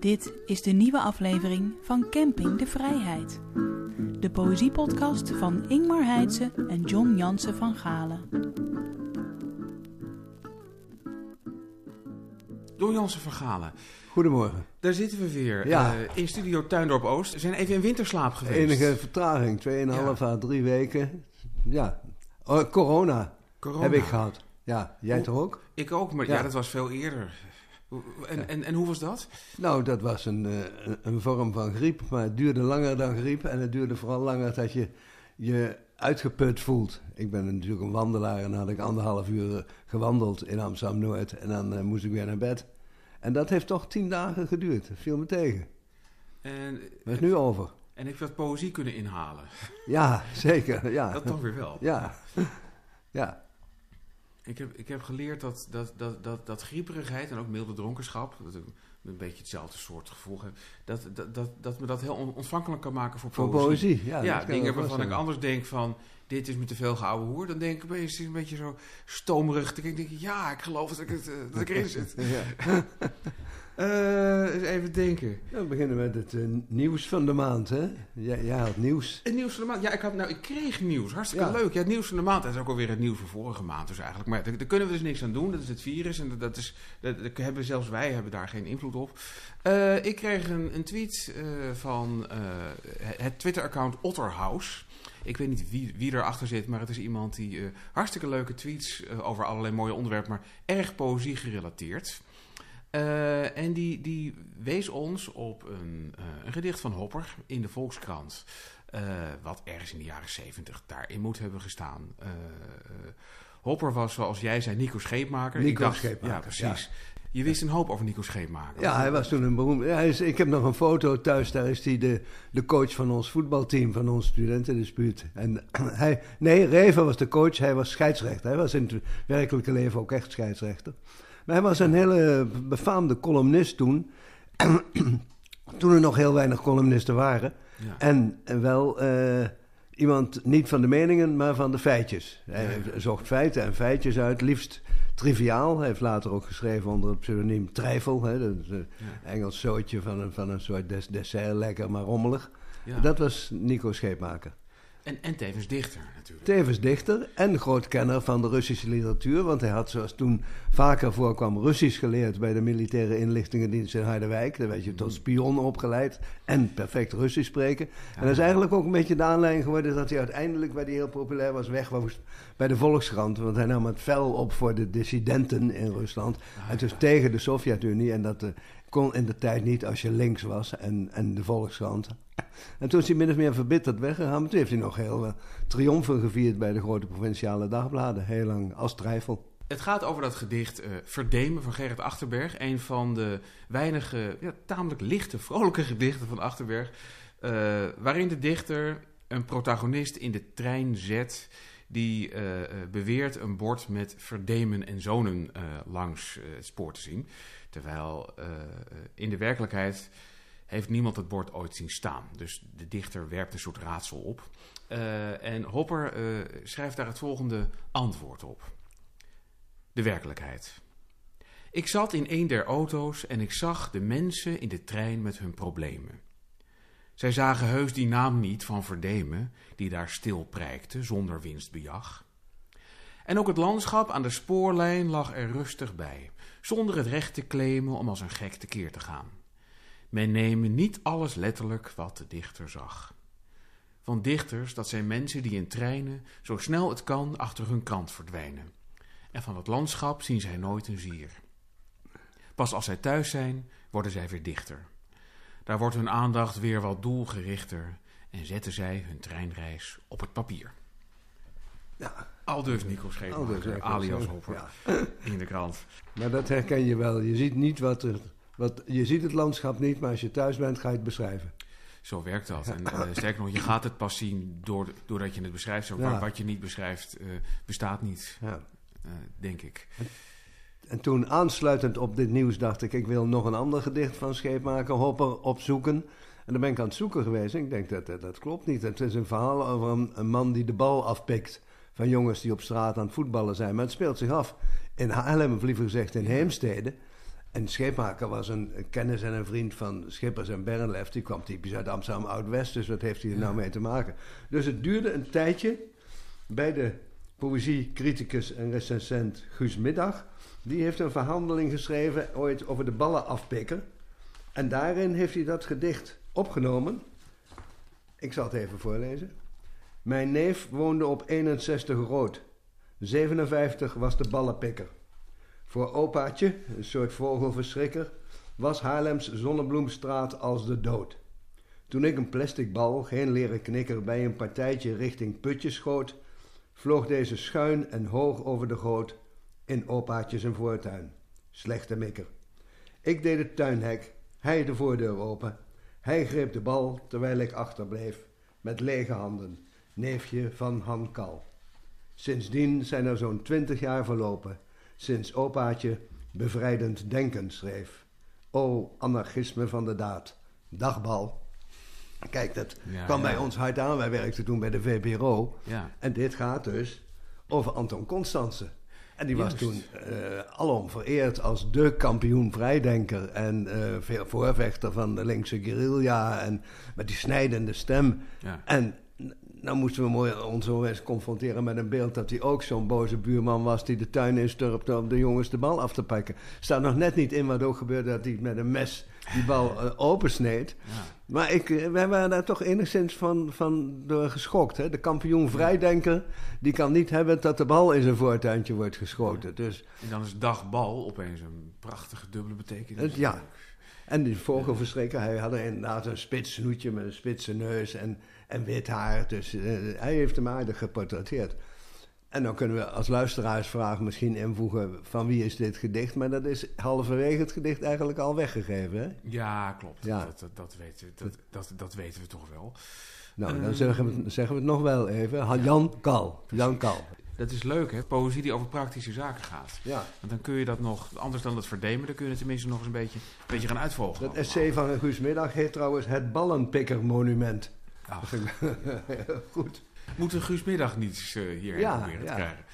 Dit is de nieuwe aflevering van Camping de Vrijheid. De poëziepodcast van Ingmar Heidse en John Jansen van Galen. John Jansen van Galen. Goedemorgen. Daar zitten we weer. Ja. eh, in studio Tuindorp Oost. We zijn even in winterslaap geweest. Enige vertraging, 2,5 Ja. à 3 weken. Ja, Oh, corona, Corona. heb ik gehad. Ja, jij Hoe- toch ook? Ik ook, maar ja, Ja. dat was veel eerder. En, en, en hoe was dat? Nou, dat was een, eh, een- een vorm van griep, maar het duurde langer dan griep. En het duurde vooral langer dat je je uitgeput voelt. Ik ben natuurlijk een wandelaar en dan had ik anderhalf uur eh, gewandeld in Amsterdam-Noord. En dan eh, moest ik weer naar bed. En dat heeft toch tien dagen geduurd. Dat viel me tegen. En, Dat is nu over. en heb je wat poëzie kunnen inhalen? Ja, zeker. Ja, Dat dan weer wel. ja. ja. Ik heb, ik heb geleerd dat, dat, dat, dat, dat grieperigheid en ook milde dronkenschap, dat ik een beetje hetzelfde soort gevoel heb, dat, dat, dat, dat me dat heel on- ontvankelijk kan maken voor Voor poëzie. poëzie. Ja, Ja, dingen waarvan ik anders denk van, dit is me te veel geouwe hoer. Dan denk ik opeens, een beetje zo stomerig. Dan denk ik, ja, ik geloof dat ik, het, eh, dat ik erin zit. Ja. Eens even denken. Dan beginnen we met het eh, nieuws van de maand, hè? Jij had nieuws. Het nieuws van de maand. Ja, ik, had, nou, ik kreeg nieuws. Hartstikke Ja. leuk. Ja, het nieuws van de maand. Dat is ook alweer het nieuws van vorige maand dus eigenlijk. Maar daar, daar kunnen we dus niks aan doen. Dat is het virus. En dat, dat is, dat, dat hebben, zelfs wij hebben daar geen invloed op. Eh, ik kreeg een, een tweet van het het Twitter-account Otterhouse. Ik weet niet wie, wie erachter zit, maar het is iemand die hartstikke leuke tweets over allerlei mooie onderwerpen, maar erg poëzie gerelateerd. Eh, en die, die wees ons op een, eh, een gedicht van Hopper in de Volkskrant. eh, wat ergens in de jaren zeventig daarin moet hebben gestaan. Hopper was, zoals jij zei, Nico Scheepmaker. Nico dacht, Scheepmaker, Ja, precies. Je wist een hoop over Nico Scheepmaker. Ja, hij was toen een beroemd... Ja, hij is, ik heb nog een foto thuis, daar is hij de, de coach van ons voetbalteam, van ons studentendispuut. En hij... Nee, Reven was de coach, hij was scheidsrechter. Hij was in het werkelijke leven ook echt scheidsrechter. Maar hij was een hele befaamde columnist toen. toen er nog heel weinig columnisten waren. Ja. En wel eh, iemand niet van de meningen, maar van de feitjes. Hij zocht feiten en feitjes uit, liefst triviaal. Hij heeft later ook geschreven onder het pseudoniem Trijfel. Hè, dat is een Engels zootje van een, van een soort des, dessert, lekker maar rommelig. Dat was Nico Scheepmaker. En, en tevens dichter natuurlijk. Tevens dichter en groot kenner van de Russische literatuur. Want hij had, zoals toen vaker voorkwam, Russisch geleerd bij de militaire inlichtingendienst in Harderwijk. Daar werd je tot spion opgeleid en perfect Russisch spreken. En dat is eigenlijk ook een beetje de aanleiding geworden dat hij uiteindelijk, waar hij heel populair was, weg was bij de Volkskrant. Want hij nam het fel op voor de dissidenten in Rusland. en dus tegen de Sovjet-Unie. En dat eh, kon in de tijd niet als je links was en, en de Volkskrant. En toen is hij min of meer verbitterd weggegaan. Maar toen heeft hij nog heel uh, triomfen gevierd bij de grote provinciale dagbladen. Heel lang als trijfel. Het gaat over dat gedicht eh Verdemen van Gerrit Achterberg. Een van de weinige, ja, tamelijk lichte, vrolijke gedichten van Achterberg. eh, waarin de dichter een protagonist in de trein zet. Die beweert een bord met Verdemen en Zonen langs het spoor te zien. Terwijl eh, eh, in de werkelijkheid heeft niemand het bord ooit zien staan. Dus de dichter werpt een soort raadsel op. Eh, en Hopper schrijft daar het volgende antwoord op. De werkelijkheid. Ik zat in een der auto's en ik zag de mensen in de trein met hun problemen. Zij zagen heus die naam niet van Verdemen, die daar stil prijkte zonder winstbejag. En ook het landschap aan de spoorlijn lag er rustig bij, zonder het recht te claimen om als een gek tekeer te gaan. Men neemt niet alles letterlijk wat de dichter zag. Van dichters, dat zijn mensen die in treinen zo snel het kan achter hun krant verdwijnen. En van het landschap zien zij nooit een zier. Pas als zij thuis zijn, worden zij weer dichter. Daar wordt hun aandacht weer wat doelgerichter en zetten zij hun treinreis op het papier. Ja. Al dus Nico Aldus Scheepmaker, alias Hopper, ja. in de krant. Maar dat herken je wel. Je ziet, niet wat er, wat, je ziet het landschap niet, maar als je thuis bent ga je het beschrijven. Zo werkt dat. En eh, sterker nog, je gaat het pas zien door, doordat je het beschrijft. Zo, Ja. Wat je niet beschrijft, eh, bestaat niet, Ja. eh, denk ik. En toen aansluitend op dit nieuws dacht ik, ik wil nog een ander gedicht van Scheepmaker Hopper opzoeken. En dan ben ik aan het zoeken geweest en ik denk, dat, dat, dat klopt niet. Het is een verhaal over een, een man die de bal afpikt van jongens die op straat aan het voetballen zijn. Maar het speelt zich af in Haarlem, of liever gezegd in Heemstede. En Scheepmaker was een, kennis en een vriend van Schippers en Bernlef. Die kwam typisch uit Amsterdam Oud-West, dus wat heeft hij er nou mee te maken? Dus het duurde een tijdje bij de poëziecriticus en recensent Guus Middag. Die heeft een verhandeling geschreven ooit over de ballen afpikken. En daarin heeft hij dat gedicht opgenomen. Ik zal het even voorlezen. Mijn neef woonde op 61 rood. 57 was de ballenpikker. Voor opaatje, een soort vogelverschrikker, was Haarlems Zonnebloemstraat als de dood. Toen ik een plastic bal, geen leren knikker, bij een partijtje richting Putje schoot, vloog deze schuin en hoog over de goot in opaatje zijn voortuin. Slechte mikker. Ik deed het tuinhek, hij de voordeur open. Hij greep de bal terwijl ik achterbleef, met lege handen, neefje van Han Kal. Sindsdien zijn er zo'n twintig jaar verlopen, sinds opaatje bevrijdend denken schreef. O anarchisme van de daad, dagbal. Kijk, dat Ja, kwam ja. bij ons hard aan. Wij werkten toen bij de VPRO. Ja. En dit gaat dus over Anton Constance. En die was toen eh alom vereerd als de kampioen vrijdenker. En eh, veel voorvechter van de linkse guerrilla. En met die snijdende stem. Ja. En nou moesten we mooi ons zo eens confronteren met een beeld dat hij ook zo'n boze buurman was die de tuin insturpte om de jongens de bal af te pakken. Staat nog net niet in wat ook gebeurde dat hij met een mes die bal eh, opensneed. Ja. Maar ik, eh, wij waren daar toch enigszins van, van door geschokt. Hè? De kampioen vrijdenker, die kan niet hebben dat de bal in zijn voortuintje wordt geschoten. Dus, En dan is dagbal opeens een prachtige dubbele betekenis. Het- ja. en die vogelverschrikker, hij had inderdaad een spits snoetje met een spitse neus en, en wit haar. Dus eh, hij heeft hem aardig geportretteerd. En dan kunnen we als luisteraarsvraag misschien invoegen van wie is dit gedicht. Maar dat is halverwege het gedicht eigenlijk al weggegeven. Hè? Ja, klopt. Ja. Dat, dat, dat, weten, dat, dat, dat weten we toch wel. Nou, dan Ehm. zeggen we, het- zeggen we het nog wel even. Jan Kal. Jan Kal. Dat is leuk, hè? Poëzie die over praktische zaken gaat. Ja. Want dan kun je dat nog, anders dan dat verdemen, dan kun je het tenminste nog eens een beetje, een beetje gaan uitvolgen. Dat essay van Guus Middag heet trouwens het Ballenpikkermonument. Ach, goed. moeten Guus Middag niet eh, hierheen Ja, proberen te krijgen?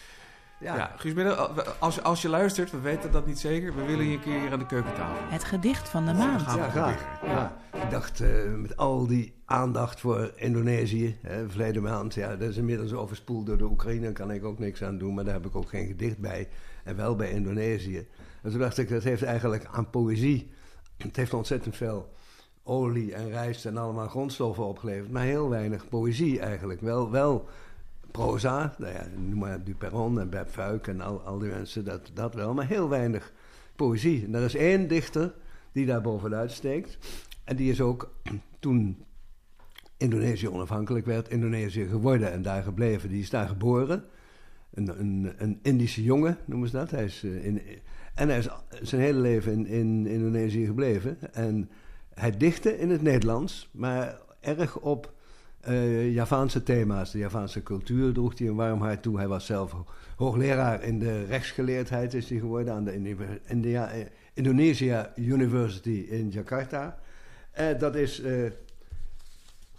Ja. Ja. Guus Middag, als, als je luistert, we weten dat niet zeker, we willen je een keer hier aan de keukentafel. Het gedicht van de maand. gaan we Ja, graag. Ja. Ik dacht, eh, met al die aandacht voor Indonesië, hè, verleden maand, ja, dat is inmiddels overspoeld door de Oekraïne, daar kan ik ook niks aan doen, maar daar heb ik ook geen gedicht bij. En wel bij Indonesië. En toen dacht ik, dat heeft eigenlijk aan poëzie, het heeft ontzettend veel olie en rijst en allemaal grondstoffen opgeleverd, maar heel weinig poëzie eigenlijk. Wel, wel proza, nou ja, noem maar Duperron en Beb Fuik en al, al die mensen, dat, dat wel, maar heel weinig poëzie. En er is één dichter die daar bovenuit steekt. En die is ook toen Indonesië onafhankelijk werd, Indonesië geworden en daar gebleven. Die is daar geboren. Een, een, een Indische jongen noemen ze dat. Hij is, eh, in, en hij is zijn hele leven in, in Indonesië gebleven. En hij dichtte in het Nederlands, maar erg op eh, Javaanse thema's. De Javaanse cultuur droeg hij een warm hart toe. Hij was zelf ho- hoogleraar in de rechtsgeleerdheid is hij geworden aan de Indonesia University in Jakarta. Eh, dat is eh,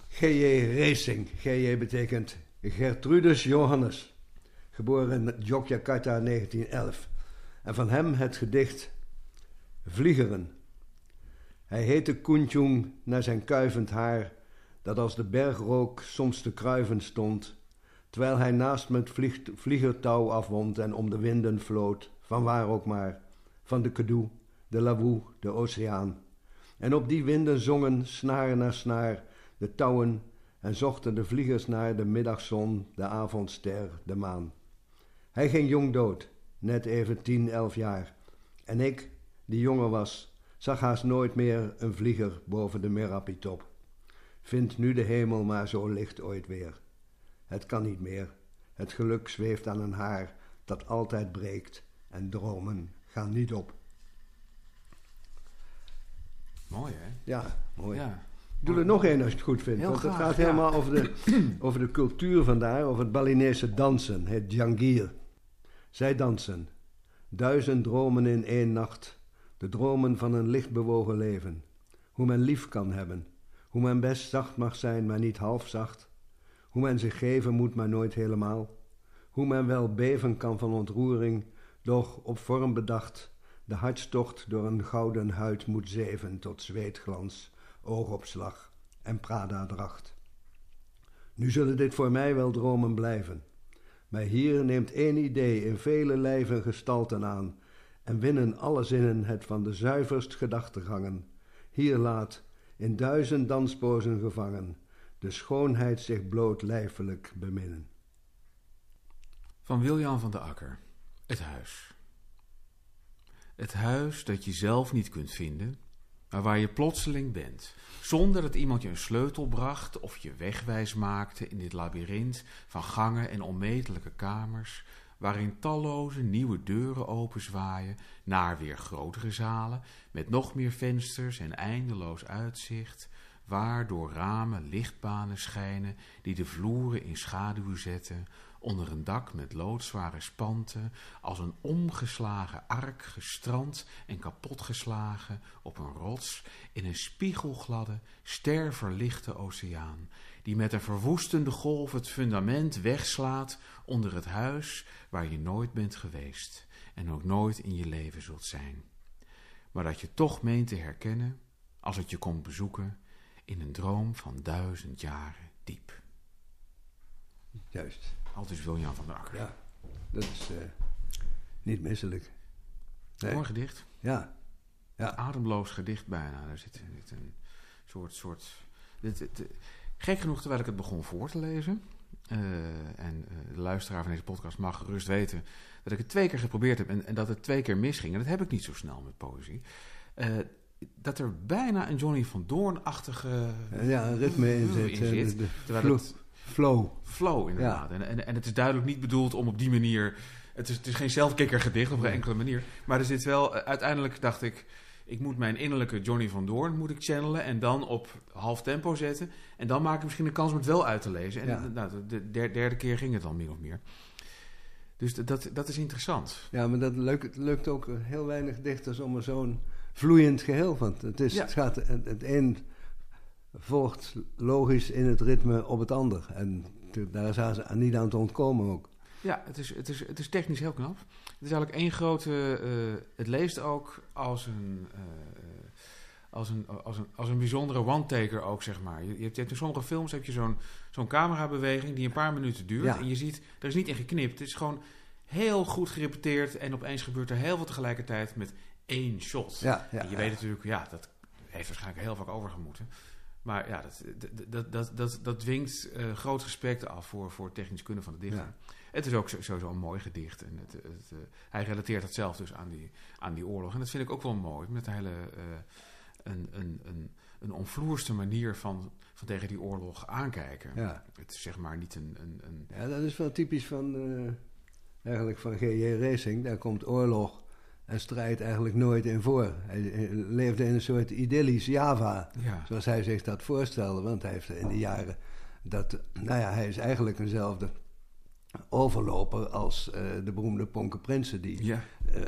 G.J. Racing. G.J. betekent Gertrudus Johannes. Geboren in Yogyakarta 1911. En van hem het gedicht Vliegeren. Hij heette Kunjung naar zijn kuivend haar, dat als de bergrook soms te kruiven stond, terwijl hij naast me het vliegt, vliegertouw afwond en om de winden floot, van waar ook maar, van de Kedoe, de Lawoe, de oceaan. En op die winden zongen, snaar na snaar, de touwen en zochten de vliegers naar de middagzon, de avondster, de maan. Hij ging jong dood, net even tien, elf jaar. En ik, die jonger was, zag haast nooit meer een vlieger boven de Merapitop. Vind nu de hemel maar zo licht ooit weer. Het kan niet meer. Het geluk zweeft aan een haar dat altijd breekt en dromen gaan niet op. Mooi, hè? Ja, mooi. Ja. Doe er nog één als je het goed vindt. Heel want het graag, gaat ja. helemaal over, de, over de cultuur vandaar, over het Balinese dansen, het Jangir. Zij dansen. Duizend dromen in één nacht. De dromen van een lichtbewogen leven. Hoe men lief kan hebben. Hoe men best zacht mag zijn, maar niet half zacht. Hoe men zich geven moet, maar nooit helemaal. Hoe men wel beven kan van ontroering, doch op vorm bedacht. de hartstocht door een gouden huid moet zeven tot zweetglans, oogopslag en Prada-dracht. Nu zullen dit voor mij wel dromen blijven. Maar hier neemt één idee in vele lijven gestalten aan en winnen alle zinnen het van de zuiverst gedachtegangen. Hier laat, in duizend danspozen gevangen, de schoonheid zich bloot lijfelijk beminnen. Van Wiljan van de Akker. Het huis. Het huis dat je zelf niet kunt vinden, maar waar je plotseling bent. Zonder dat iemand je een sleutel bracht of je wegwijs maakte in dit labyrint van gangen en onmetelijke kamers, waarin talloze nieuwe deuren openzwaaien naar weer grotere zalen met nog meer vensters en eindeloos uitzicht, waar door ramen lichtbanen schijnen die de vloeren in schaduw zetten, onder een dak met loodzware spanten, als een omgeslagen ark gestrand en kapotgeslagen op een rots in een spiegelgladde, sterverlichte oceaan, die met een verwoestende golf het fundament wegslaat onder het huis waar je nooit bent geweest en ook nooit in je leven zult zijn. Maar dat je toch meent te herkennen, als het je komt bezoeken, in een droom van duizend jaren diep. Juist. Aldus Wiljan van der Akker. Ja, dat is uh, niet misselijk. Nee. Mooi gedicht. Ja. ja. Ademloos gedicht bijna. Er zit, zit een soort... soort dit, dit, gek genoeg, terwijl ik het begon voor te lezen... Uh, en uh, de luisteraar van deze podcast mag gerust weten... dat ik het twee keer geprobeerd heb en, en, dat het twee keer misging. En dat heb ik niet zo snel met poëzie. dat er bijna een Johnny van Doorn-achtige... ja, een ritme in zit. In zit de, terwijl het Flow. Flow, inderdaad. En, en, en het is duidelijk niet bedoeld om op die manier... Het is, het is geen zelfkikker gedicht op geen enkele manier. Maar er zit wel... eh, Uiteindelijk dacht ik... Ik moet mijn innerlijke Johnny van Doorn moet ik channelen en dan op half tempo zetten. En dan maak ik misschien een kans om het wel uit te lezen. En Ja. nou, de derde, keer ging het dan min of meer. Dus dat, dat is interessant. Ja, maar dat lukt, lukt ook heel weinig dichters om er zo'n vloeiend geheel van. Het, is, Ja. het, gaat, het, het een volgt logisch in het ritme op het ander. En te- daar aan, aan niet aan te ontkomen ook. Ja, het is, het is, het is technisch heel knap. Het is eigenlijk één grote... eh, het leest ook als een... eh, als een, als, een, als een bijzondere one-taker ook, zeg maar. Je, je, hebt, in sommige films heb je zo'n zo'n camerabeweging die een paar minuten duurt. Ja. En je ziet, er is niet in geknipt. Het is gewoon heel goed gerepeteerd. En opeens gebeurt er heel veel tegelijkertijd met één shot. Ja, ja, en je weet natuurlijk, ja, dat heeft waarschijnlijk heel vaak overgemoeten. Maar ja, dat, dat, dat, dat, dat, dwingt eh, groot respect af voor, voor het technisch kunnen van de dichter. Ja. Het is ook zo- sowieso een mooi gedicht. En het, het, eh, hij relateert het zelf dus aan die, aan die oorlog. En dat vind ik ook wel mooi. Met een hele eh, een, een, een, een onvloerste manier van, van tegen die oorlog aankijken. Ja. Het is zeg maar niet een... een, een Ja, dat is wel typisch van, eh, eigenlijk van G.J. Racing. Daar komt oorlog en strijd eigenlijk nooit in voor. Hij, hij leefde in een soort idyllisch Java, ja, zoals hij zich dat voorstelde. Want hij heeft in de jaren dat, nou ja, hij is eigenlijk eenzelfde overloper als eh, de beroemde Ponke Prinsen, die ja, eh,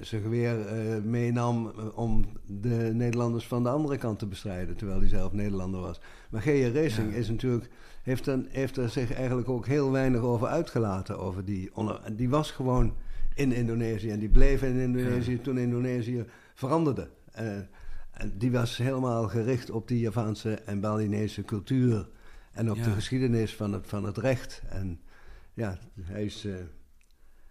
zijn geweer eh, meenam om de Nederlanders van de andere kant te bestrijden, terwijl hij zelf Nederlander was. Maar G.J. Racing Ja. is natuurlijk, heeft, dan, heeft er zich eigenlijk ook heel weinig over uitgelaten. Over die, onder, die was gewoon in Indonesië en die bleef in Indonesië toen Indonesië veranderde. En die was helemaal gericht op die Javaanse en Balinese cultuur en op de geschiedenis van het, van het recht. En ja, hij is, eh,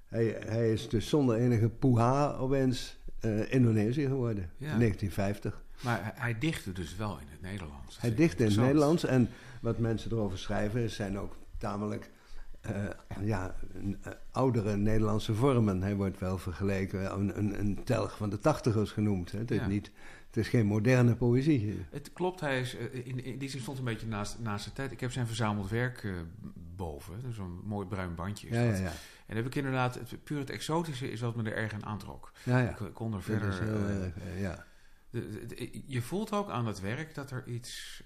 hij, hij is dus zonder enige poeha opeens eh, Indonesië geworden. Ja. In 1950. maar hij, dichtte dus wel in het Nederlands. Hij vind ik dicht in het. Nederlands. En wat mensen erover schrijven zijn ook tamelijk eh, ja, een, oudere Nederlandse vormen. Hij wordt wel vergeleken, een, een, een telg van de tachtigers genoemd. Hè. Het, is niet, het is geen moderne poëzie. Het klopt, hij is, eh, in, in die zin stond een beetje naast, naast zijn tijd. Ik heb zijn verzameld werk eh, boven. Dus Zo'n mooi bruin bandje is Ja, dat. ja. En heb ik inderdaad, het, puur het exotische is wat me er erg aan aantrok. ja, ja. Ik, ik kon er verder... is heel eh, ja. De- de- de- je voelt ook aan het werk dat er iets.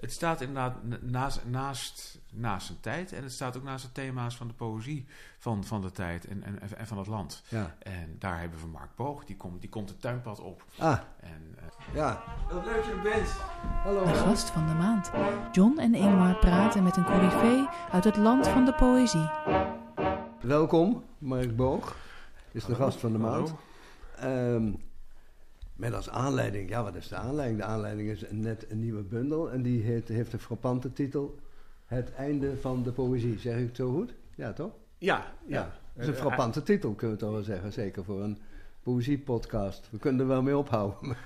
Het staat inderdaad na- naast, naast, naast zijn tijd. En het staat ook naast de thema's van de poëzie van, van de tijd en, en, en van het land. ja. En daar hebben we Mark Boog, die komt, die komt het tuinpad op. Ah, En, eh, ja. Wat leuk dat je er bent. Hallo. De gast van de maand. John en Ingmar praten met een coryfee uit het land van de poëzie. Welkom, Mark Boog. is de Hallo. gast van de Hallo. maand. Ehm, met als aanleiding, ja, wat is de aanleiding? De aanleiding is net een nieuwe bundel en die heet, heeft de frappante titel Het einde van de poëzie. Zeg ik het zo goed? Ja, toch? Ja, ja. Ja. Dat is een Eh, frappante titel, kunnen we toch wel zeggen. Zeker voor een poëziepodcast. We kunnen er wel mee ophouden.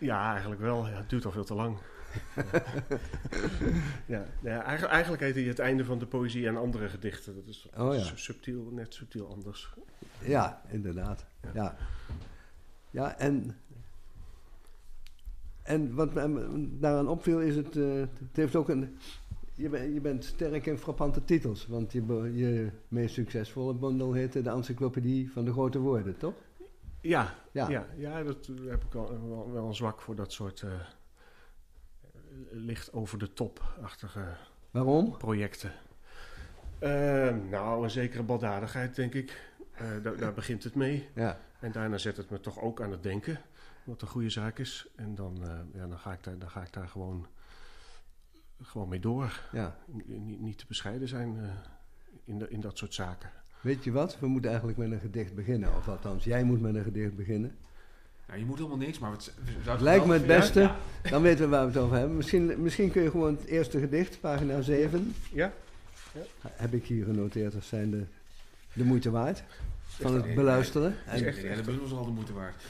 Ja, eigenlijk wel. Ja, het duurt al veel te lang. ja, ja, eigenlijk, eigenlijk heet hij het einde van de poëzie en andere gedichten. Dat is Oh ja. subtiel, net subtiel anders. Ja, inderdaad. Ja. Ja, ja en, en wat me daaraan opviel is het, eh, het heeft ook een, je, ben- je bent sterk in frappante titels, want je, je meest succesvolle bundel heette de Encyclopedie van de Grote Woorden, toch? Ja, Ja. ja. ja, dat heb ik wel, wel, wel een zwak voor dat soort eh, licht over de top-achtige Waarom? projecten. Eh, nou, een zekere baldadigheid, denk ik. Daar, daar begint het mee. Ja, En daarna zet het me toch ook aan het denken, wat een goede zaak is. En dan, eh, ja, dan, ga, ik daar, dan ga ik daar gewoon, gewoon mee door. ja. Niet, niet te bescheiden zijn eh, in, de, in dat soort zaken. Weet je wat? We moeten eigenlijk met een gedicht beginnen. Of althans, jij moet met een gedicht beginnen. Nou, je moet helemaal niks, maar Het lijkt me het beste. Ja, Dan weten we waar we het over hebben. Misschien, misschien kun je gewoon het eerste gedicht, pagina 7. Ja? Heb ik hier genoteerd als zijn de, de moeite waard. Van het beluisteren. ja. En, De hele bundel is al de moeite waard.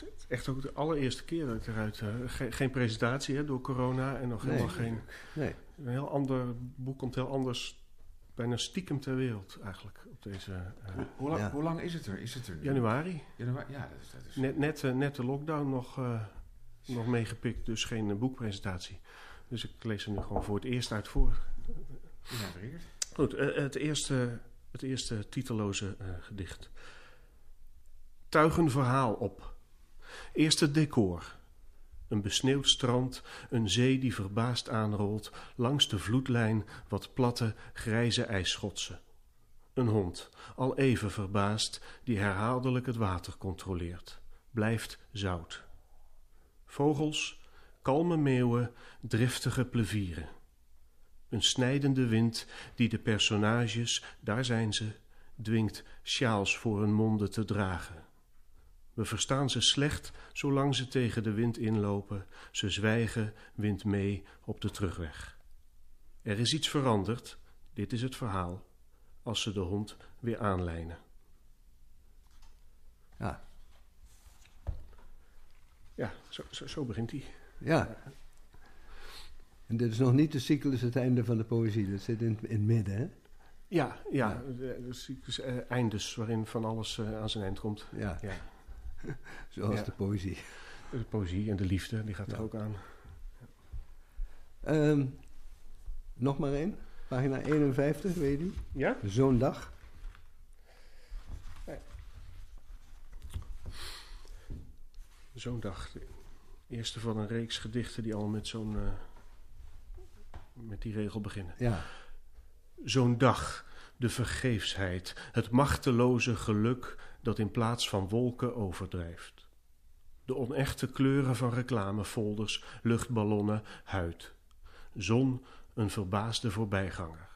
Het is echt ook de allereerste keer dat ik eruit... eh, geen, geen presentatie hè, door corona en nog Nee. helemaal geen... nee. Een heel ander boek komt heel anders, bijna stiekem ter wereld eigenlijk, op deze eh, Hoe, hoe lang, Ja. hoe lang is het er? Is het er nu? januari. Januari? Ja, dat is... Dat is Net, net, eh, net de lockdown nog, eh, nog meegepikt, dus geen boekpresentatie. Dus ik lees er nu gewoon voor het eerst uit voor. inaugureerd. Goed, het, eerste, het eerste titelloze eh, gedicht. Tuig een verhaal op. Eerste decor. Een besneeuwd strand, een zee die verbaasd aanrolt, langs de vloedlijn wat platte, grijze ijsschotsen. Een hond, al even verbaasd, die herhaaldelijk het water controleert. Blijft zout. Vogels, kalme meeuwen, driftige plevieren. Een snijdende wind die de personages, daar zijn ze, dwingt sjaals voor hun monden te dragen. We verstaan ze slecht zolang ze tegen de wind inlopen. Ze zwijgen, wind mee op de terugweg. Er is iets veranderd, dit is het verhaal, als ze de hond weer aanlijnen. Ja. Ja, zo, zo, zo begint hij. ja. En dit is nog niet de cyclus het einde van de poëzie. Dat zit in, in het midden, hè? Ja, ja, dus, dus, eh, eindes waarin van alles eh, aan zijn eind komt. Ja, Ja, zoals Ja. de poëzie. de poëzie en de liefde, die gaat er ook aan. Ehm, nog maar één. Pagina 51, weet je? Ja? Zo'n dag. Zo'n dag. De eerste van een reeks gedichten die allemaal met zo'n. eh, met die regel beginnen. Ja. Zo'n dag, de vergeefsheid, het machteloze geluk dat in plaats van wolken overdrijft. De onechte kleuren van reclamefolders, luchtballonnen, huid. Zon, een verbaasde voorbijganger.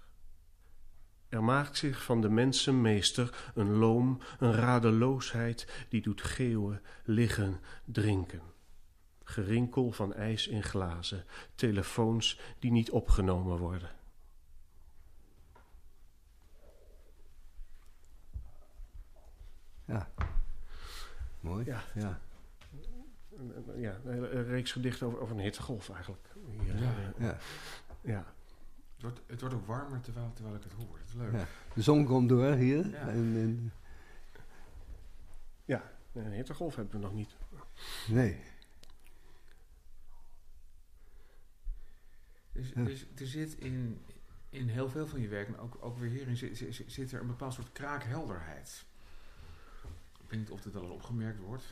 Er maakt zich van de mensen meester een loom, een radeloosheid die doet geeuwen, liggen, drinken. Gerinkel van ijs in glazen, telefoons die niet opgenomen worden. Ja. Mooi. Ja. ja. Een- een- Ja, een hele reeks gedichten over, over een hittegolf eigenlijk. Hier, Ja. eh, Ja. ja. Het wordt, het wordt ook warmer terwijl, terwijl ik het hoor. Dat is leuk. Ja. De zon komt door hier. Ja. En, en- ja, een hittegolf hebben we nog niet. nee. Dus, dus er zit in, in heel veel van je werk, en ook, ook weer hierin, zit, zit, zit er een bepaald soort kraakhelderheid. Ik weet niet of dit wel eens opgemerkt wordt.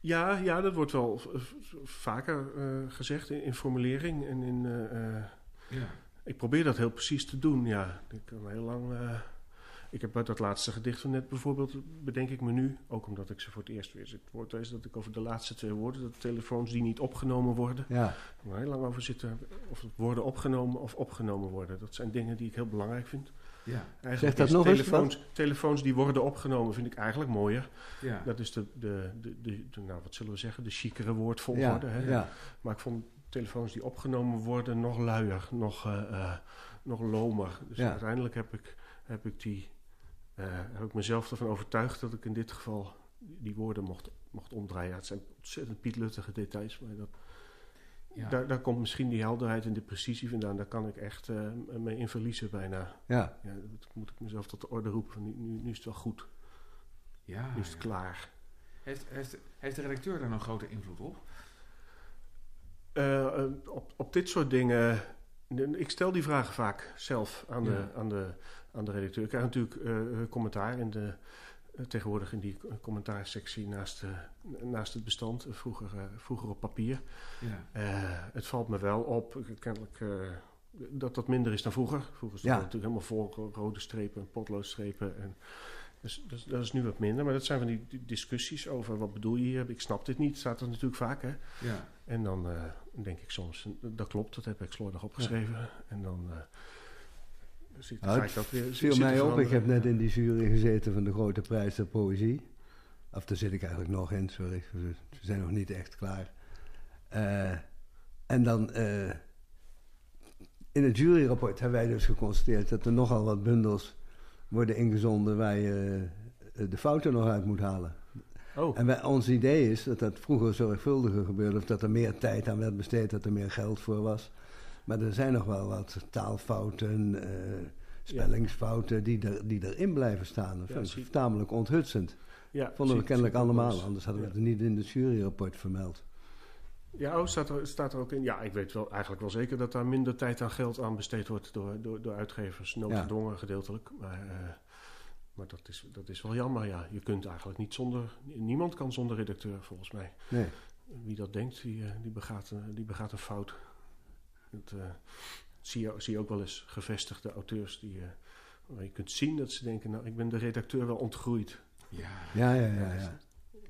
Ja, ja, dat wordt wel vaker eh, gezegd in, in formulering en in... eh, eh, Ja. ik probeer dat heel precies te doen, ja. Ik kan heel lang... eh, ik heb uit dat laatste gedicht van net bijvoorbeeld, bedenk ik me nu, ook omdat ik ze voor het eerst weer het woord lees, dat ik over de laatste twee woorden, dat telefoons die niet opgenomen worden, Ja. Er heel lang over zitten of het worden opgenomen of opgenomen worden. Dat zijn dingen die ik heel belangrijk vind. Ja, Eigenlijk Zeg dat nog eens, telefoons, telefoons die worden opgenomen vind ik eigenlijk mooier. ja. Dat is de, de, de, de, de- nou wat zullen we zeggen, de chicere Ja, woordvolgorde. hè? ja. Maar ik vond telefoons die opgenomen worden nog luier, nog, eh, eh, nog lomer. Dus Ja. uiteindelijk heb ik, heb ik die, eh, heb ik mezelf ervan overtuigd dat ik in dit geval die woorden mocht, mocht omdraaien. Ja, het zijn ontzettend pietluttige details, maar dat, Ja. daar, daar komt misschien die helderheid en de precisie vandaan. Daar kan ik echt eh, mee in verliezen bijna. ja. Ja, dat moet ik mezelf tot de orde roepen. van Nu, nu, nu is het wel goed, ja, nu is het ja. klaar. Heeft, heeft, heeft de redacteur daar nog grote invloed op? Eh, eh, op, op dit soort dingen. Ik stel die vragen vaak zelf aan de, aan de, aan de redacteur. Ik krijg natuurlijk eh, commentaar in de, tegenwoordig in die commentaarsectie naast, de, naast het bestand. eh, Vroeger, eh, vroeger op papier. Ja. Eh, het valt me wel op, eh, kennelijk, eh, dat dat minder is dan vroeger. Vroeger stond Ja. het natuurlijk helemaal vol rode strepen en potloodstrepen. En, dus, dus dat is nu wat minder. Maar dat zijn van die, discussies over wat bedoel je hier. Ik snap dit niet, staat er natuurlijk vaak. Hè? Ja. En dan eh, denk ik soms, dat klopt, dat heb ik slordig opgeschreven. En dan eh zie, Nou, ga het ik dat weer viel mij op. Ik heb net in die jury gezeten van de Grote Prijs der Poëzie. Of daar zit ik eigenlijk nog in, sorry. We zijn nog niet echt klaar. Eh, en dan eh, in het juryrapport hebben wij dus geconstateerd dat er nogal wat bundels worden ingezonden waar je eh, de fouten nog uit moet halen. Oh, En wij, ons idee is dat dat vroeger zorgvuldiger gebeurde, of dat er meer tijd aan werd besteed, dat er meer geld voor was. Maar er zijn nog wel wat taalfouten, eh, spellingsfouten die, er, die erin blijven staan. Dat Ja, vind ik zie- tamelijk onthutsend. ja, Vonden we kennelijk allemaal, anders hadden we Ja. het niet in het juryrapport vermeld. Ja, oh, staat, er, staat er ook in. Ja, ik weet wel eigenlijk wel zeker dat daar minder tijd aan geld aan besteed wordt door, door, door uitgevers. Noodgedwongen gedeeltelijk. Maar, eh, maar dat, is, dat is wel jammer, ja. Je kunt eigenlijk niet zonder... Niemand kan zonder redacteur, volgens mij. Nee. Wie dat denkt, die, eh, die, begaat, die begaat een fout. Dat eh, zie, je, zie je ook wel eens gevestigde auteurs die... eh, waar je kunt zien dat ze denken, nou, ik ben de redacteur wel ontgroeid. Ja. Ja, ja, ja. ja.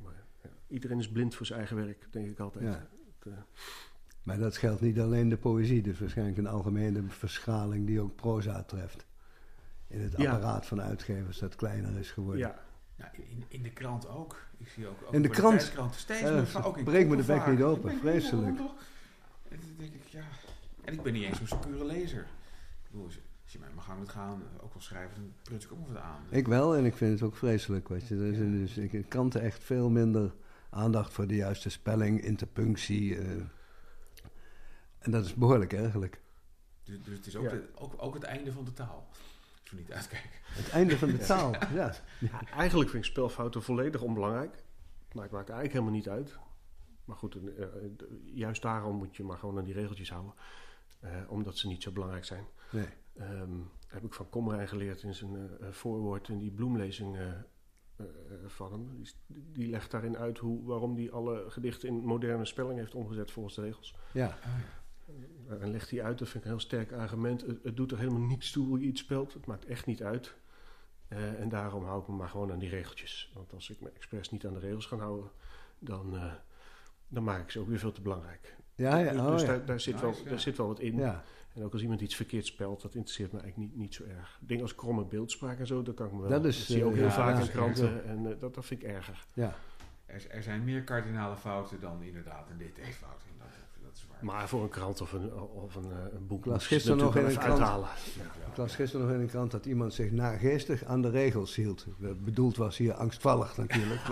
Maar ja, iedereen is blind voor zijn eigen werk, denk ik altijd. Het, eh, Maar dat geldt niet alleen de poëzie, dus waarschijnlijk een algemene verschaling die ook proza treft. In het Ja. apparaat van uitgevers dat kleiner is geworden. ja, Nou, in, in de krant ook. Ik zie ook, ook In de krant? steeds Ja, meer ook in breekt me de bek niet open, vreselijk. dan denk ik, ja. En ik ben niet eens zo'n secure lezer. Ik bedoel, als je mij mag gaan het gaan, eh, ook wel schrijven, dan pruts ik ook nog wat aan. Ik wel, en ik vind het ook vreselijk. Weet je. Er is in dus in kranten echt veel minder aandacht voor de juiste spelling, interpunctie. eh. en dat is behoorlijk ergelijk. Dus, dus het is ook, Ja. de- ook, ook het einde van de taal. Als we niet uitkijken. Het einde van de taal, ja. Eigenlijk vind ik spelfouten volledig onbelangrijk. Maar het maakt eigenlijk helemaal niet uit. Maar goed, eh, juist daarom moet je maar gewoon aan die regeltjes houden. Eh, omdat ze niet zo belangrijk zijn. Nee. Ehm, heb ik van Komrij geleerd in zijn eh, eh, voorwoord in die bloemlezing van hem. Die, legt daarin uit hoe, waarom hij alle gedichten in moderne spelling heeft omgezet volgens de regels. Ja. En legt hij uit, dat vind ik een heel sterk argument. Het, het doet er helemaal niets toe hoe je iets spelt. Het maakt echt niet uit. En daarom hou ik me maar gewoon aan die regeltjes. Want als ik me expres niet aan de regels ga houden, dan, dan maak ik ze ook weer veel te belangrijk. Ja, ja. dus Oh, dus ja. daar, daar, zit wel, Nice, daar zit wel wat in. ja. En ook als iemand iets verkeerd spelt, dat interesseert me eigenlijk niet, niet zo erg. Dingen als kromme beeldspraak en zo, dat kan ik me wel. Dat is, zie je ook eh, heel ja, vaak in kranten. En eh, dat, dat vind ik erger. ja. Er, er zijn meer kardinale fouten dan inderdaad een detailfouten. Maar voor een krant of een, of een, eh, een boek Ik las gisteren nog in een krant. uithalen. Ik las gisteren nog in een krant dat iemand zich nageestig aan de regels hield. Dat bedoeld was hier angstvallig natuurlijk.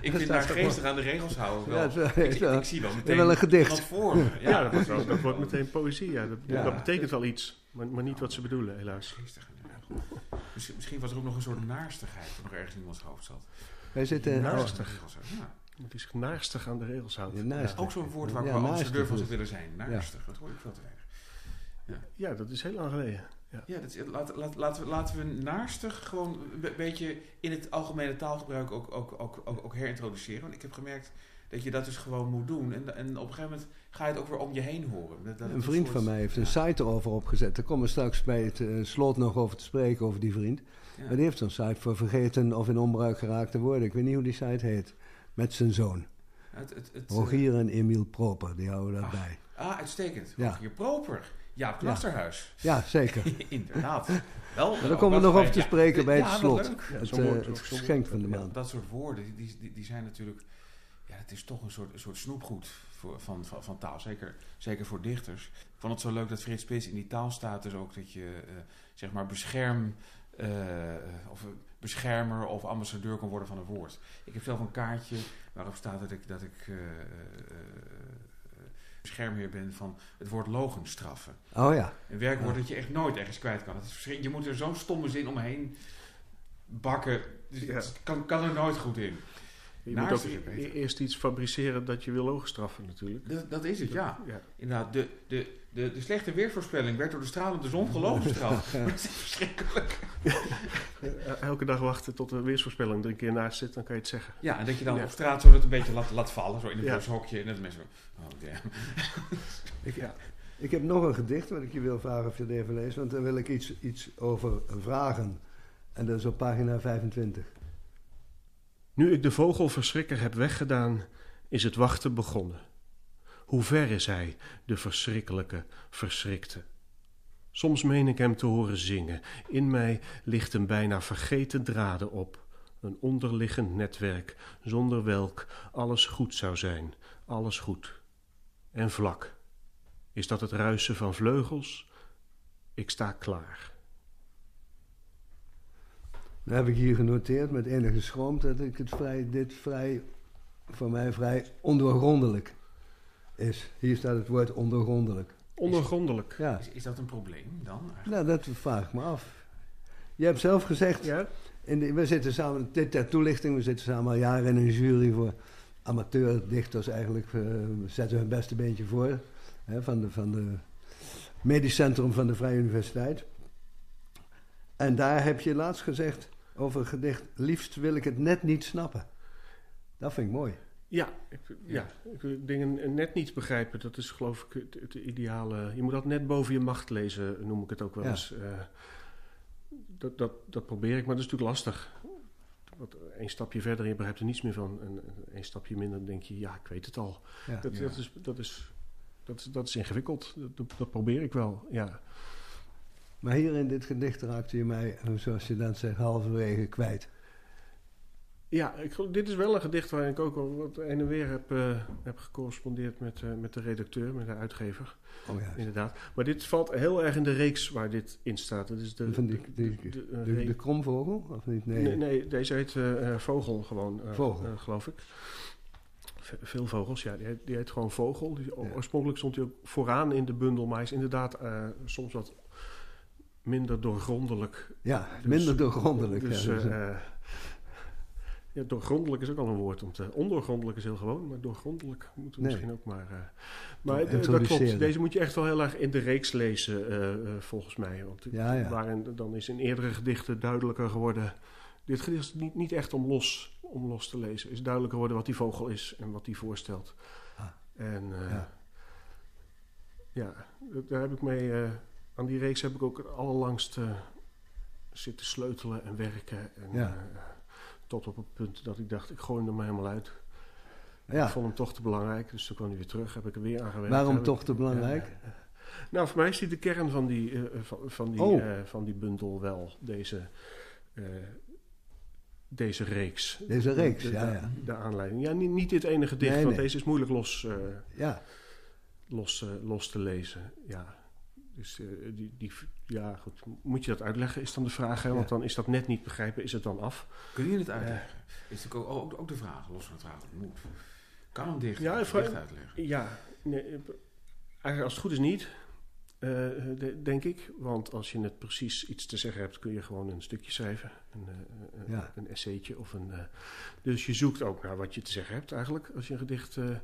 Ik dat vind is daar toch geestig aan de regels houden wel. Ja, het ik, zie wel meteen wel een gedicht. voor me. Ja, dat, wordt wel- dat wordt meteen poëzie. Ja. Dat, Ja. dat betekent wel iets, maar, maar niet wat ze bedoelen, helaas. Geestig aan de regels. Misschien, misschien was er ook nog een soort naarstigheid die nog ergens in iemands hoofd zat. wij zitten... Naastig. De Ja. Het is naastig aan de regels houden. Ja, naastig. Ook zo'n woord waar ik Ja, wel naastig ambassadeur van is- zou willen zijn. Naarstig, dat hoor ik veel te weinig. Ja, dat is heel lang geleden. Ja, dat is, laat, laat, laten, we, laten we naarstig gewoon een be- beetje in het algemene taalgebruik ook, ook, ook, ook, ook herintroduceren. Want ik heb gemerkt dat je dat dus gewoon moet doen. En, en op een gegeven moment ga je het ook weer om je heen horen. Dat, dat Een vriend soort- van mij heeft een ja, site erover opgezet. Daar komen we straks bij het eh, slot nog over te spreken, over die vriend. ja. Maar die heeft zo'n site voor vergeten of in onbruik geraakte woorden. Ik weet niet hoe die site heet. Met zijn zoon. Het, het, het, eh, Rogier en Emiel Proper, die houden dat Ach. bij. Ah, uitstekend. Ja. Rogier Proper. Jaap Knasterhuis. Ja, zeker. Inderdaad. Wel, daar komen we nog over te spreken bij het ja, slot. Het, eh, woord- het geschenk van de Ja, maand. dat soort woorden, die, die, die zijn natuurlijk... Ja, het is toch een soort, een soort snoepgoed voor, van, van, van taal. Zeker, zeker voor dichters. Ik vond het zo leuk dat Frits Spits in die taal staat. Dus ook dat je, eh, zeg maar, bescherm... of beschermer of ambassadeur kan worden van een woord. Ik heb zelf een kaartje waarop staat dat ik, dat ik eh, eh, eh, beschermheer ben van het woord logenstraffen. Oh ja. Een werkwoord Ja. dat je echt nooit ergens kwijt kan. Het is je moet er zo'n stomme zin omheen bakken. Dus Ja. Het kan, kan er nooit goed in. Je Naast moet ook e- beter. eerst iets fabriceren dat je wil logenstraffen natuurlijk. Dat, dat is het, ja. ja. Inderdaad, de, de, de, de slechte weervoorspelling werd door de stralende zon gelogenstraft. Dat is verschrikkelijk. Eh, Elke dag wachten tot de weersvoorspelling er een keer naast zit, dan kan je het zeggen. Ja, en dat je dan Ja. op straat zo dat een beetje laat, laat vallen. Zo in een Ja. bushokje. En dat mensen zo, oh damn. Ik, Ja. ik heb nog een gedicht wat ik je wil vragen of je het even leest. Want daar wil ik iets, iets over vragen. En dat is op pagina 25. Nu ik de vogelverschrikker heb weggedaan, is het wachten begonnen. Hoe ver is hij, de verschrikkelijke verschrikte? Soms meen ik hem te horen zingen. In mij ligt een bijna vergeten draden op. Een onderliggend netwerk, zonder welk alles goed zou zijn. Alles goed. En vlak. Is dat het ruisen van vleugels? Ik sta klaar. Dan heb ik hier genoteerd met enige schroom dat ik het vrij, dit vrij, voor mij vrij ondoorgrondelijk is. Hier staat het woord ondoorgrondelijk. Ondergrondelijk. Ja, Is, is dat een probleem dan? eigenlijk? nou dat vraag ik me af. Je hebt zelf gezegd, Ja? in de, we zitten samen, dit ter toelichting, we zitten samen al jaren in een jury voor amateurdichters eigenlijk. eh, we zetten hun beste beentje voor. Hè, van, de, van de medisch centrum van de Vrije Universiteit. En daar heb je laatst gezegd over het gedicht, liefst wil ik het net niet snappen. Dat vind ik mooi. Ja, ik, ja. ik dingen net niet begrijpen, dat is geloof ik het, het ideale. Je moet dat net boven je macht lezen, noem ik het ook wel Ja. eens. Eh, dat, dat, dat probeer ik, maar dat is natuurlijk lastig. Want één stapje verder en je begrijpt er niets meer van. En één stapje minder dan denk je, ja, ik weet het al. Ja. Dat, Ja. dat, is, dat, is, dat, is, dat is ingewikkeld. Dat, dat, dat probeer ik wel, ja. Maar hier in dit gedicht raakte je mij, zoals je dan zegt, halverwege kwijt. Ja, ik, dit is wel een gedicht waarin ik ook al wat heen en weer heb, eh, heb gecorrespondeerd met, eh, met de redacteur, met de uitgever. Oh ja. Inderdaad. Maar dit valt heel erg in de reeks waar dit in staat. Dat is de, Van die, die, de, de- een de, reeks- de kromvogel, of niet? Nee. nee. nee, deze heet eh, Vogel gewoon, Vogel. geloof ik. Ve- veel vogels, ja. Die heet, die heet gewoon Vogel. Die, Ja. Oorspronkelijk stond hij ook vooraan in de bundel, maar hij is inderdaad soms wat minder doorgrondelijk. Ja, Dus- minder doorgrondelijk. Dus, ja. Dus, ja, doorgrondelijk is ook al een woord. Om te, ondoorgrondelijk is heel gewoon, maar doorgrondelijk moeten we Nee. misschien ook maar... eh, maar eh, dat klopt. Deze moet je echt wel heel erg in de reeks lezen, eh, volgens mij. Want Ja, ja. waarin dan is in eerdere gedichten duidelijker geworden... Dit gedicht is niet, niet echt om los, om los te lezen. is duidelijker geworden wat die vogel is en wat die voorstelt. Ah. En Ja. ja. daar heb ik mee... aan die reeks heb ik ook het allerlangst zitten sleutelen en werken. En, Ja. Tot op het punt dat ik dacht, ik gooi hem er maar helemaal uit. ja. Ik vond hem toch te belangrijk, dus toen kwam hij weer terug. Heb ik er weer aan gewerkt. Waarom ik- toch te belangrijk? Ja. Nou, voor mij is die de kern van die, eh, van, van, die, Oh. eh, van die bundel wel. Deze, eh, deze reeks. Deze reeks, de, ja, de, ja. de aanleiding. Ja, niet, niet dit ene gedicht, Nee, want nee. deze is moeilijk los, Ja, los, los te lezen. Ja. Dus eh, die, die, ja, goed. Moet je dat uitleggen, is dan de vraag. Hè? Want Ja. dan is dat net niet begrijpen, is het dan af. Kun je het uitleggen? Is natuurlijk ook, ook, ook de vraag, los van het vraag het moet. Kan een dichter Ja, vraag- dicht uitleggen? Ja, nee, eh, eigenlijk als het goed is niet, eh, de- denk ik. Want als je het precies iets te zeggen hebt, kun je gewoon een stukje schrijven. Een, eh, Ja. een essaytje of een... eh, dus je zoekt ook naar wat je te zeggen hebt eigenlijk, als je een gedicht, eh,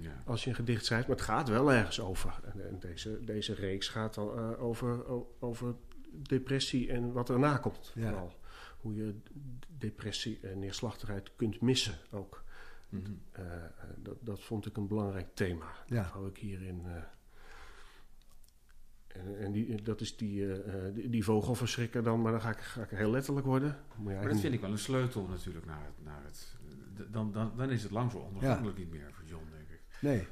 Ja. als je een gedicht schrijft. Maar het gaat wel ergens over. En, en deze, deze reeks gaat al eh, over, over depressie en wat erna komt. Ja. Vooral. Hoe je depressie en neerslachtigheid kunt missen ook. Mhm. Eh, eh, dat, dat vond ik een belangrijk thema. Ja. Dat hou ik hierin. en, en die, dat is die, eh, die, die vogelverschrikker dan, maar dan ga ik, ga ik heel letterlijk worden. Je Maar dat vind ik wel een sleutel natuurlijk naar het... Naar het dan, dan, dan is het lang zo ondergrondelijk niet meer voor John. Nee.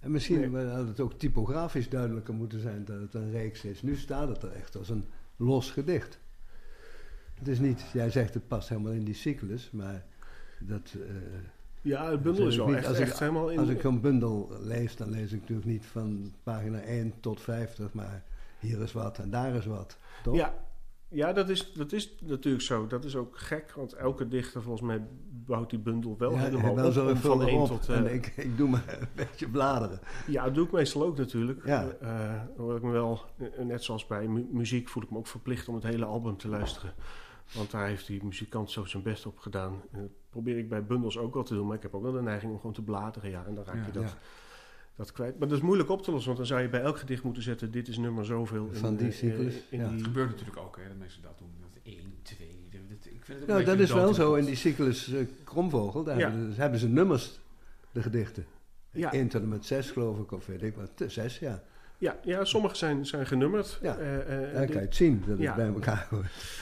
En misschien Nee. had het ook typografisch duidelijker moeten zijn dat het een reeks is. Nu staat het er echt als een los gedicht. Het is niet, jij zegt het past helemaal in die cyclus, maar dat, eh, Ja, het bundel is wel niet, echt, als ik- helemaal in... als ik zo'n bundel lees, dan lees ik natuurlijk niet van pagina 1 tot 50, maar hier is wat en daar is wat. Toch? Ja, ja dat, is, dat is natuurlijk zo. Dat is ook gek, want elke dichter volgens mij bouwt die bundel wel Ja, helemaal wel op. zo van van 1 op. tot... eh, En ik, ik doe maar een beetje bladeren. Ja, dat doe ik meestal ook natuurlijk. Ja. Eh, ik me wel, eh, net zoals bij mu- muziek, voel ik me ook verplicht om het hele album te luisteren. Want daar heeft die muzikant zo zijn best op gedaan. En dat probeer ik bij bundels ook wel te doen, maar ik heb ook wel de neiging om gewoon te bladeren. Ja, en dan raak Ja, je dat, ja. Dat kwijt. Maar dat is moeilijk op te lossen, want dan zou je bij elk gedicht moeten zetten: dit is nummer zoveel. in, Van die eh, cyclus, in ja. die- Het gebeurt natuurlijk ook, hè, dat mensen dat doen. Dat 1, 2, dat, ik vind het Nou, dat is wel zo in die cyclus eh, Kromvogel. Daar Ja. hebben, hebben ze nummers, de gedichten. Ja. 1 tot en met 6 geloof ik, of weet ik wat. 6, ja. Ja, ja, sommige zijn, zijn genummerd. Ja. Eh, eh, Daar dit- kan je het zien, dat Ja. het bij elkaar hoort.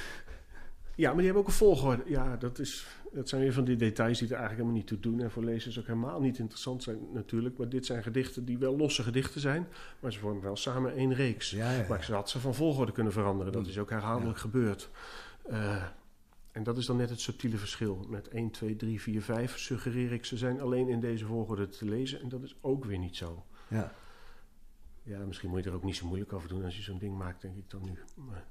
Ja, maar die hebben ook een volgorde. Ja, dat, is, dat zijn weer van die details die er eigenlijk helemaal niet toe doen. En voor lezers ook helemaal niet interessant zijn natuurlijk. Maar dit zijn gedichten die wel losse gedichten zijn. Maar ze vormen wel samen één reeks. Ja, ja. Maar ze had ze van volgorde kunnen veranderen. Dat is ook herhaaldelijk gebeurd. Eh, en dat is dan net het subtiele verschil. Met 1, 2, 3, 4, 5 suggereer ik ze zijn alleen in deze volgorde te lezen. En dat is ook weer niet zo. ja. Ja, misschien moet je er ook niet zo moeilijk over doen als je zo'n ding maakt, denk ik dan nu. Maar,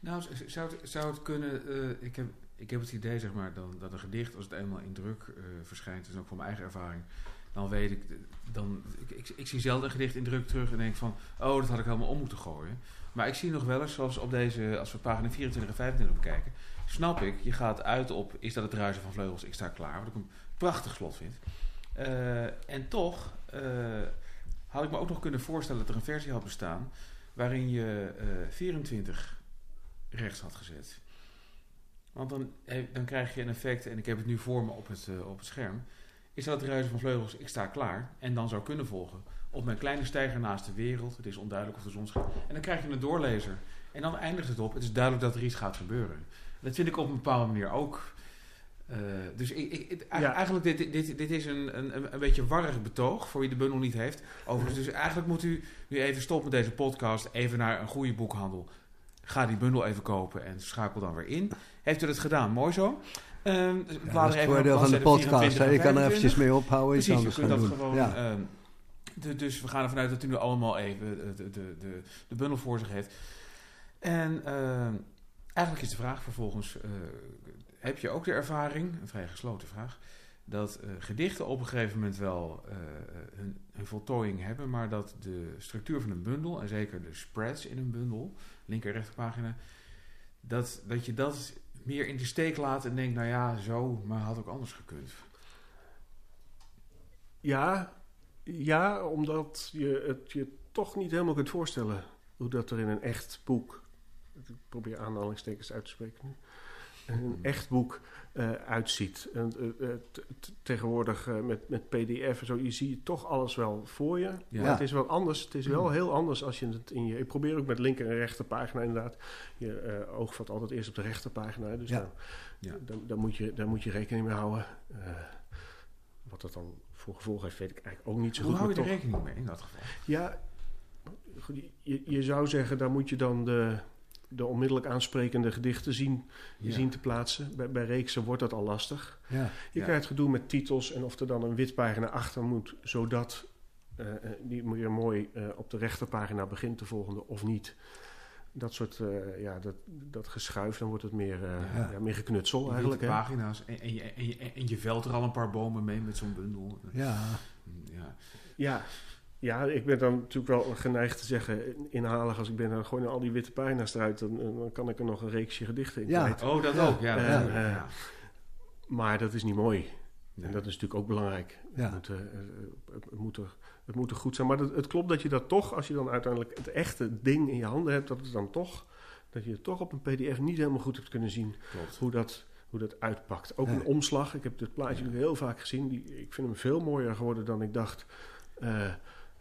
Nou, zou het, zou het kunnen... eh, ik, heb, ik heb het idee, zeg maar, dan, dat een gedicht, als het eenmaal in druk eh, verschijnt... is ook van mijn eigen ervaring... dan weet ik... Dan, ik, ik, zie zelden een gedicht in druk terug en denk van... oh, dat had ik helemaal om moeten gooien. Maar ik zie nog wel eens, zoals op deze... als we pagina 24 en 25 bekijken... snap ik, je gaat uit op... is dat het ruisen van vleugels, ik sta klaar... wat ik een prachtig slot vind. Eh, en toch... eh, had ik me ook nog kunnen voorstellen dat er een versie had bestaan... waarin je eh 24 rechts had gezet. Want dan, dan krijg je een effect, en ik heb het nu voor me op het, eh, op het scherm. Is dat het ruisen van vleugels, ik sta klaar. En dan zou kunnen volgen. Op mijn kleine stijger naast de wereld. Het is onduidelijk of de zon schijnt. En dan krijg je een doorlezer. En dan eindigt het op. Het is duidelijk dat er iets gaat gebeuren. Dat vind ik op een bepaalde manier ook. Eh, dus ik, ik, Ja. eigenlijk, dit, dit, dit is een, een, een beetje warrig betoog voor wie de bundel niet heeft. Overigens, dus eigenlijk moet u nu even stoppen met deze podcast. Even naar een goede boekhandel. Ga die bundel even kopen en schakel dan weer in. Heeft u dat gedaan? Mooi zo. Ehm Ja, dat is het voordeel van de podcast. 24 hè. en Je kan er 25. eventjes mee ophouden, Precies, je kunt dat doen. gewoon... ja. ehm, de- dus we gaan ervan uit dat u nu allemaal even de, de, de, de, de bundel voor zich heeft. En ehm, eigenlijk is de vraag vervolgens... eh, heb je ook de ervaring, een vrij gesloten vraag... dat eh, gedichten op een gegeven moment wel eh, hun, hun voltooiing hebben... maar dat de structuur van een bundel... en zeker de spreads in een bundel... linker en rechterpagina... Dat, dat je dat meer in de steek laat en denkt... nou ja, zo, maar had ook anders gekund. Ja, ja, omdat je het je toch niet helemaal kunt voorstellen hoe dat er in een echt boek, ik probeer aanhalingstekens uit te spreken nu, een echt boek eh, uitziet. En, eh, eh, tegenwoordig eh, met, met pdf en zo, je ziet toch alles wel voor je. Ja. Maar het is wel anders. Het is wel heel anders als je het in je... Ik probeer ook met linker en rechterpagina inderdaad. Je eh, oog valt altijd eerst op de rechterpagina. Dus Ja. dan, Ja. dan, dan, moet je, daar moet je rekening mee houden. Eh, wat dat dan voor gevolg heeft, weet ik eigenlijk ook niet zo Hoe goed. hou je er rekening mee in dat geval? Ja, goed, je, je zou zeggen, daar moet je dan de, de onmiddellijk aansprekende gedichten zien, Ja. zien te plaatsen. Bij, bij reeksen wordt dat al lastig. Ja. Je krijgt gedoe met titels en of er dan een wit pagina achter moet, zodat eh, eh, die weer mooi eh, op de rechterpagina begint de volgende of niet. Dat soort, ja, dat, dat geschuif, dan wordt het meer, Ja. meer geknutsel Die eigenlijk. Hè? pagina's en, en, je, en, je, en je velt er al een paar bomen mee met zo'n bundel. ja. Ja. Ja. Ja, ik ben dan natuurlijk wel geneigd te zeggen, inhalig als ik ben, dan gooi al die witte pagina's eruit, dan, dan kan ik er nog een reeksje gedichten in Ja. kwijt. Oh, dat Ja. ook. Ja, Ja. dat- Ja. Maar dat is niet mooi. Nee. En dat is natuurlijk ook belangrijk. Ja. Het, moet, eh, eh, het, moet er, het moet er goed zijn. Maar het, het klopt dat je dat toch, als je dan uiteindelijk het echte ding in je handen hebt, dat het dan toch, dat je het toch op een pdf niet helemaal goed hebt kunnen zien Klopt. hoe dat, hoe dat uitpakt. Ook een omslag. Ik heb dit plaatje heel vaak gezien. Die, ik vind hem veel mooier geworden dan ik dacht. Eh,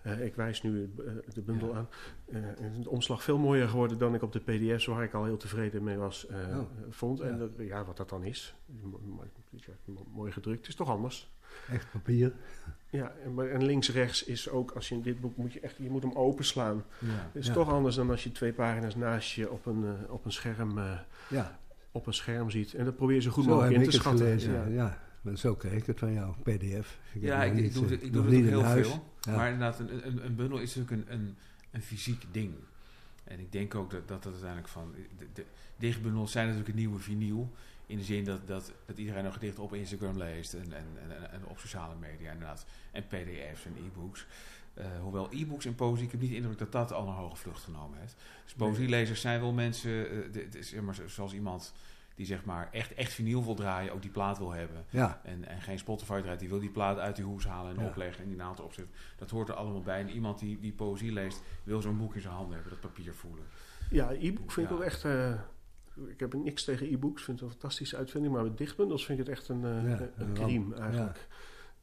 Eh, ik wijs nu eh, de bundel Ja. aan. Eh, is de omslag veel mooier geworden dan ik op de pdf's, waar ik al heel tevreden mee was, eh, Oh. vond. En Ja. dat- ja, wat dat dan is. Mooi gedrukt. Het is toch anders. Echt papier. Ja, en, maar- en links-rechts is ook, als je in dit boek moet je echt, je moet hem openslaan. Ja. Het is Ja. toch anders dan als je twee pagina's naast je op een, op een scherm eh, Ja, op een scherm ziet. En dat probeer je zo goed zo mogelijk heb in ik te het schatten. gelezen. Ja. Ja. maar zo kreeg ik het van jou, pdf. Ik Ja, ik, niet, ik doe, het- ik doe het niet ook in heel huis. veel. Ja. Maar inderdaad, een, een, een bundel is natuurlijk een, een, een fysiek ding. En ik denk ook dat dat, dat uiteindelijk van... De, de dichtbundels zijn natuurlijk het nieuwe vinyl. In de zin dat, dat, dat iedereen nog gedichten op Instagram leest. En, en, en, en op sociale media inderdaad. En pdf's en e-books. Eh, hoewel e-books en poëzie, ik heb niet de indruk dat dat al een hoge vlucht genomen heeft. Dus poëzielezers zijn wel mensen, de- de- zeg maar, zoals iemand die zeg maar echt, echt vinyl wil draaien, ook die plaat wil hebben. Ja, En, en geen Spotify draait, die wil die plaat uit die hoes halen en Ja. opleggen en die naald erop zetten. Dat hoort er allemaal bij. En iemand die, die poëzie leest, wil zo'n boek in zijn handen hebben, dat papier voelen. Ja, e-book vind ik ook echt. eh, ik heb niks tegen e-books, vind het een fantastische uitvinding. Maar met dichtbundels vind ik het echt een, Ja, een een crime ramp. eigenlijk.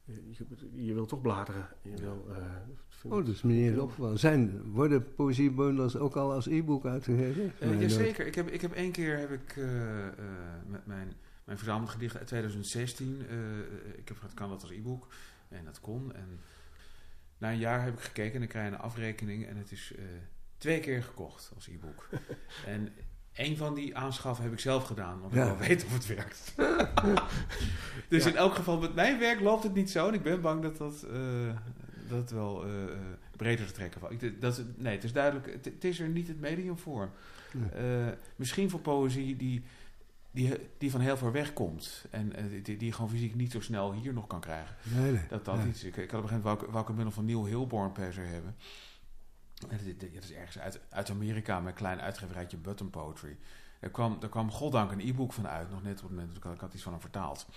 Je, je, je wil toch bladeren. Je wil, eh, vind oh, ik- dat is opgevallen. Zijn, worden poëziebundels ook al als e-book uitgegeven? Eh, Nee, jazeker. Ik heb, ik heb één keer heb ik, eh, eh, met mijn, mijn verzamelde gedichten uit 2016. eh, ik heb gehad, kan dat als e-book. En dat kon. En na een jaar heb ik gekeken en dan krijg je een afrekening. En het is eh, twee keer gekocht als e-book. en één van die aanschaffen heb ik zelf gedaan. Want ik Ja. wil weten of het werkt. dus Ja. in elk geval met mijn werk loopt het niet zo. En ik ben bang dat dat, eh, dat het wel eh, breder te trekken valt. Dat, nee, het is duidelijk. Het, het is er niet het medium voor. Nee. Eh, misschien voor poëzie die, die, die van heel ver weg komt. En die, die gewoon fysiek niet zo snel hier nog kan krijgen. Nee, nee. Dat dat iets. Ik, ik had op een gegeven moment wou ik een bundel van Neil Hilborn per se hebben. Dat, is ergens uit, uit Amerika met een klein uitgeverijtje Button Poetry. Er kwam, er kwam goddank een e-book van uit, nog net op het moment dat ik, ik had iets van hem vertaald.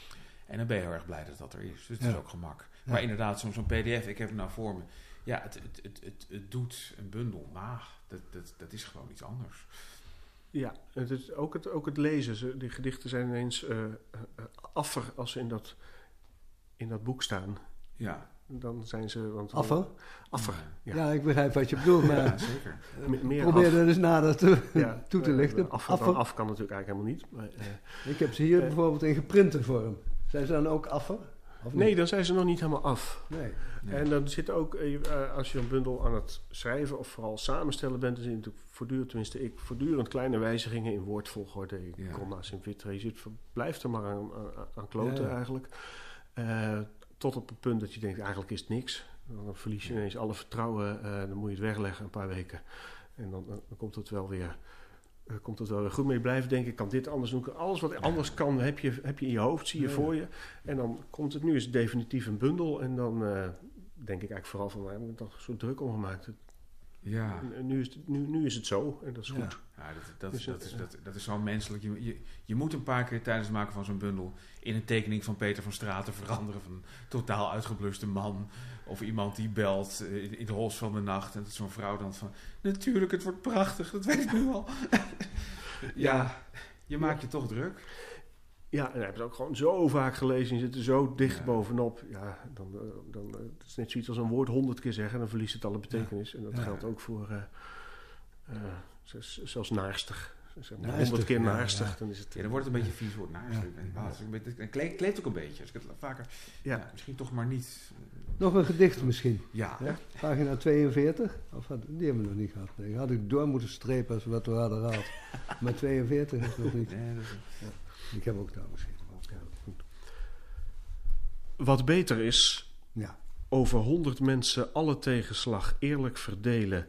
En dan ben je heel erg blij dat dat er is. Dus het Ja. is ook gemak. Ja. Maar inderdaad, zo'n zo'n pdf, ik heb het nou voor me. Ja, het, het, het, het, het doet een bundel, maar dat, dat, dat is gewoon iets anders. Ja, het is ook, het, ook het lezen. Ze, die gedichten zijn ineens eh, affer als ze in dat, in dat boek staan. Ja. Dan zijn ze... Want, Affer? Affer, Ja. ja. ik begrijp wat je bedoelt, maar Ja, zeker. Me- meer probeer af. dat eens nader te, Ja, toe te eh, lichten. Affer, Affer? dan af kan natuurlijk eigenlijk helemaal niet. Maar, eh, Ik heb ze hier Eh. bijvoorbeeld in geprinte vorm. Zijn ze dan ook affer? Of nee, dan zijn ze nog niet helemaal af. Nee. Nee. En dan zit ook, als je een bundel aan het schrijven of vooral samenstellen bent, dan zit natuurlijk voortdurend, tenminste ik, voortdurend kleine wijzigingen in woordvolgorde, Ja. comma's in vitre. Je zit, blijft er maar aan, aan, aan kloten Ja, ja. eigenlijk. Eh, tot op het punt dat je denkt, eigenlijk is het niks. Dan verlies je ineens alle vertrouwen, eh, dan moet je het wegleggen een paar weken. En dan, dan komt het wel weer... eh, komt het wel weer goed mee blijven denken. Ik kan dit anders doen. Alles wat anders kan, heb je, heb je in je hoofd, zie je voor je. En dan komt het nu is het definitief een bundel. En dan eh, denk ik eigenlijk vooral van, nou, ik heb er toch zo druk om gemaakt. Het- Ja. en nu, is het, nu, nu is het zo en dat is goed. Ja, dat, dat, Dus, dat, eh, is, dat, dat is zo menselijk. Je, je, je moet een paar keer tijdens het maken van zo'n bundel in een tekening van Peter van Straten veranderen. Van een totaal uitgebluste man. Of iemand die belt eh, in, in de hols van de nacht. En dat zo'n vrouw dan van, natuurlijk, het wordt prachtig. Dat weet ik nu al. ja, je maakt je toch druk. Ja, en hij heeft het ook gewoon zo vaak gelezen. Je zit er zo dicht Ja. bovenop. Ja, dan, eh, dan eh, het is net zoiets als een woord honderd keer zeggen. Dan verliest het alle betekenis. En dat Ja. geldt ook voor eh, eh, zelfs, zelfs naarstig. Zeg maar Naarstig, honderd keer naarstig. ja. Dan is het... Ja, dan wordt het een beetje vies woord. Nou, Ja. Het kleedt, ook een beetje. Als ik het vaker... Ja. Misschien toch maar niet... Nog een gedicht misschien. Ja. Ja? Pagina 42. Of had, die hebben we nog niet gehad. Nee, had ik door moeten strepen als we wat we hadden gehad. Maar 42 is nog niet. Nee, dat is- Ik heb ook daar misschien. Ja, goed. Wat beter is, Ja. over honderd mensen alle tegenslag eerlijk verdelen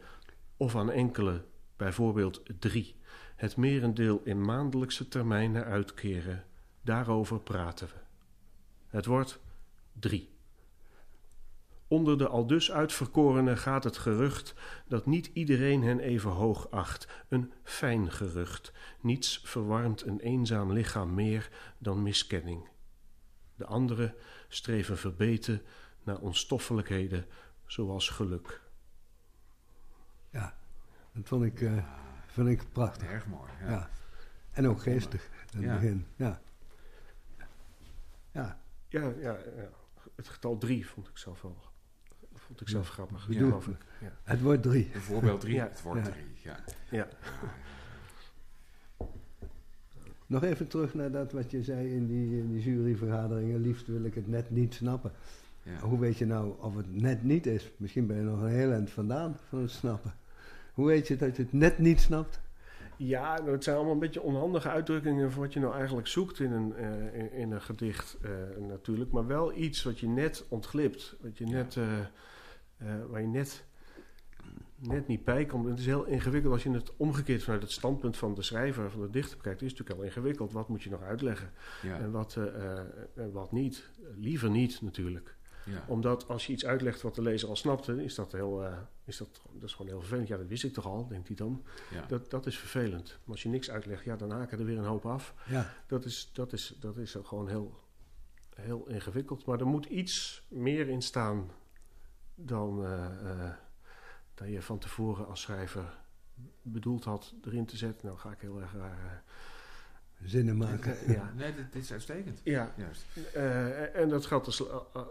of aan enkele, bijvoorbeeld drie, het merendeel in maandelijkse termijnen uitkeren, daarover praten we. Het wordt drie. Onder de aldus uitverkorenen gaat het gerucht dat niet iedereen hen even hoog acht. Een fijn gerucht. Niets verwarmt een eenzaam lichaam meer dan miskenning. De anderen streven verbeten naar onstoffelijkheden zoals geluk. ja. Dat vond ik, eh, vond ik prachtig. Erg mooi. Ja. Ja. En ook geestig in het Ja. begin. Ja. Ja. Ja, ja, ja. het getal drie vond ik zelf wel, Vond ik zelf grappig. Bedoel- geloof ik. Ja. Het wordt drie. Een voorbeeld 3, Ja. het wordt Ja. 3. Ja. Ja. Nog even terug naar dat wat je zei in die, in die juryvergaderingen. Liefst wil ik het net niet snappen. Ja. Hoe weet je nou of het net niet is? Misschien ben je nog een heel eind vandaan van het snappen. Hoe weet je dat je het net niet snapt? Ja, het zijn allemaal een beetje onhandige uitdrukkingen voor wat je nou eigenlijk zoekt in een, eh, in, in een gedicht eh, natuurlijk. Maar wel iets wat je net ontglipt. Wat je net, eh, waar je net, net niet bij komt. En het is heel ingewikkeld als je het omgekeerd vanuit het standpunt van de schrijver, van de dichter bekijkt. Het is natuurlijk heel ingewikkeld. Wat moet je nog uitleggen Ja. en wat, eh, eh, en wat niet? Liever niet natuurlijk. Ja. Omdat als je iets uitlegt wat de lezer al snapte, is dat, heel, eh, is dat, dat is gewoon heel vervelend. Ja, dat wist ik toch al, denkt hij dan. Ja. Dat, dat is vervelend. Maar als je niks uitlegt, ja, dan haken er weer een hoop af. Ja, Dat is, dat is, dat is gewoon heel, heel ingewikkeld. Maar er moet iets meer in staan dan, eh, eh, dan je van tevoren als schrijver bedoeld had erin te zetten. Nou ga ik heel erg raar. zinnen maken. eh, ja. Nee, dit, dit is uitstekend. Ja, Juist. eh, en dat geldt als,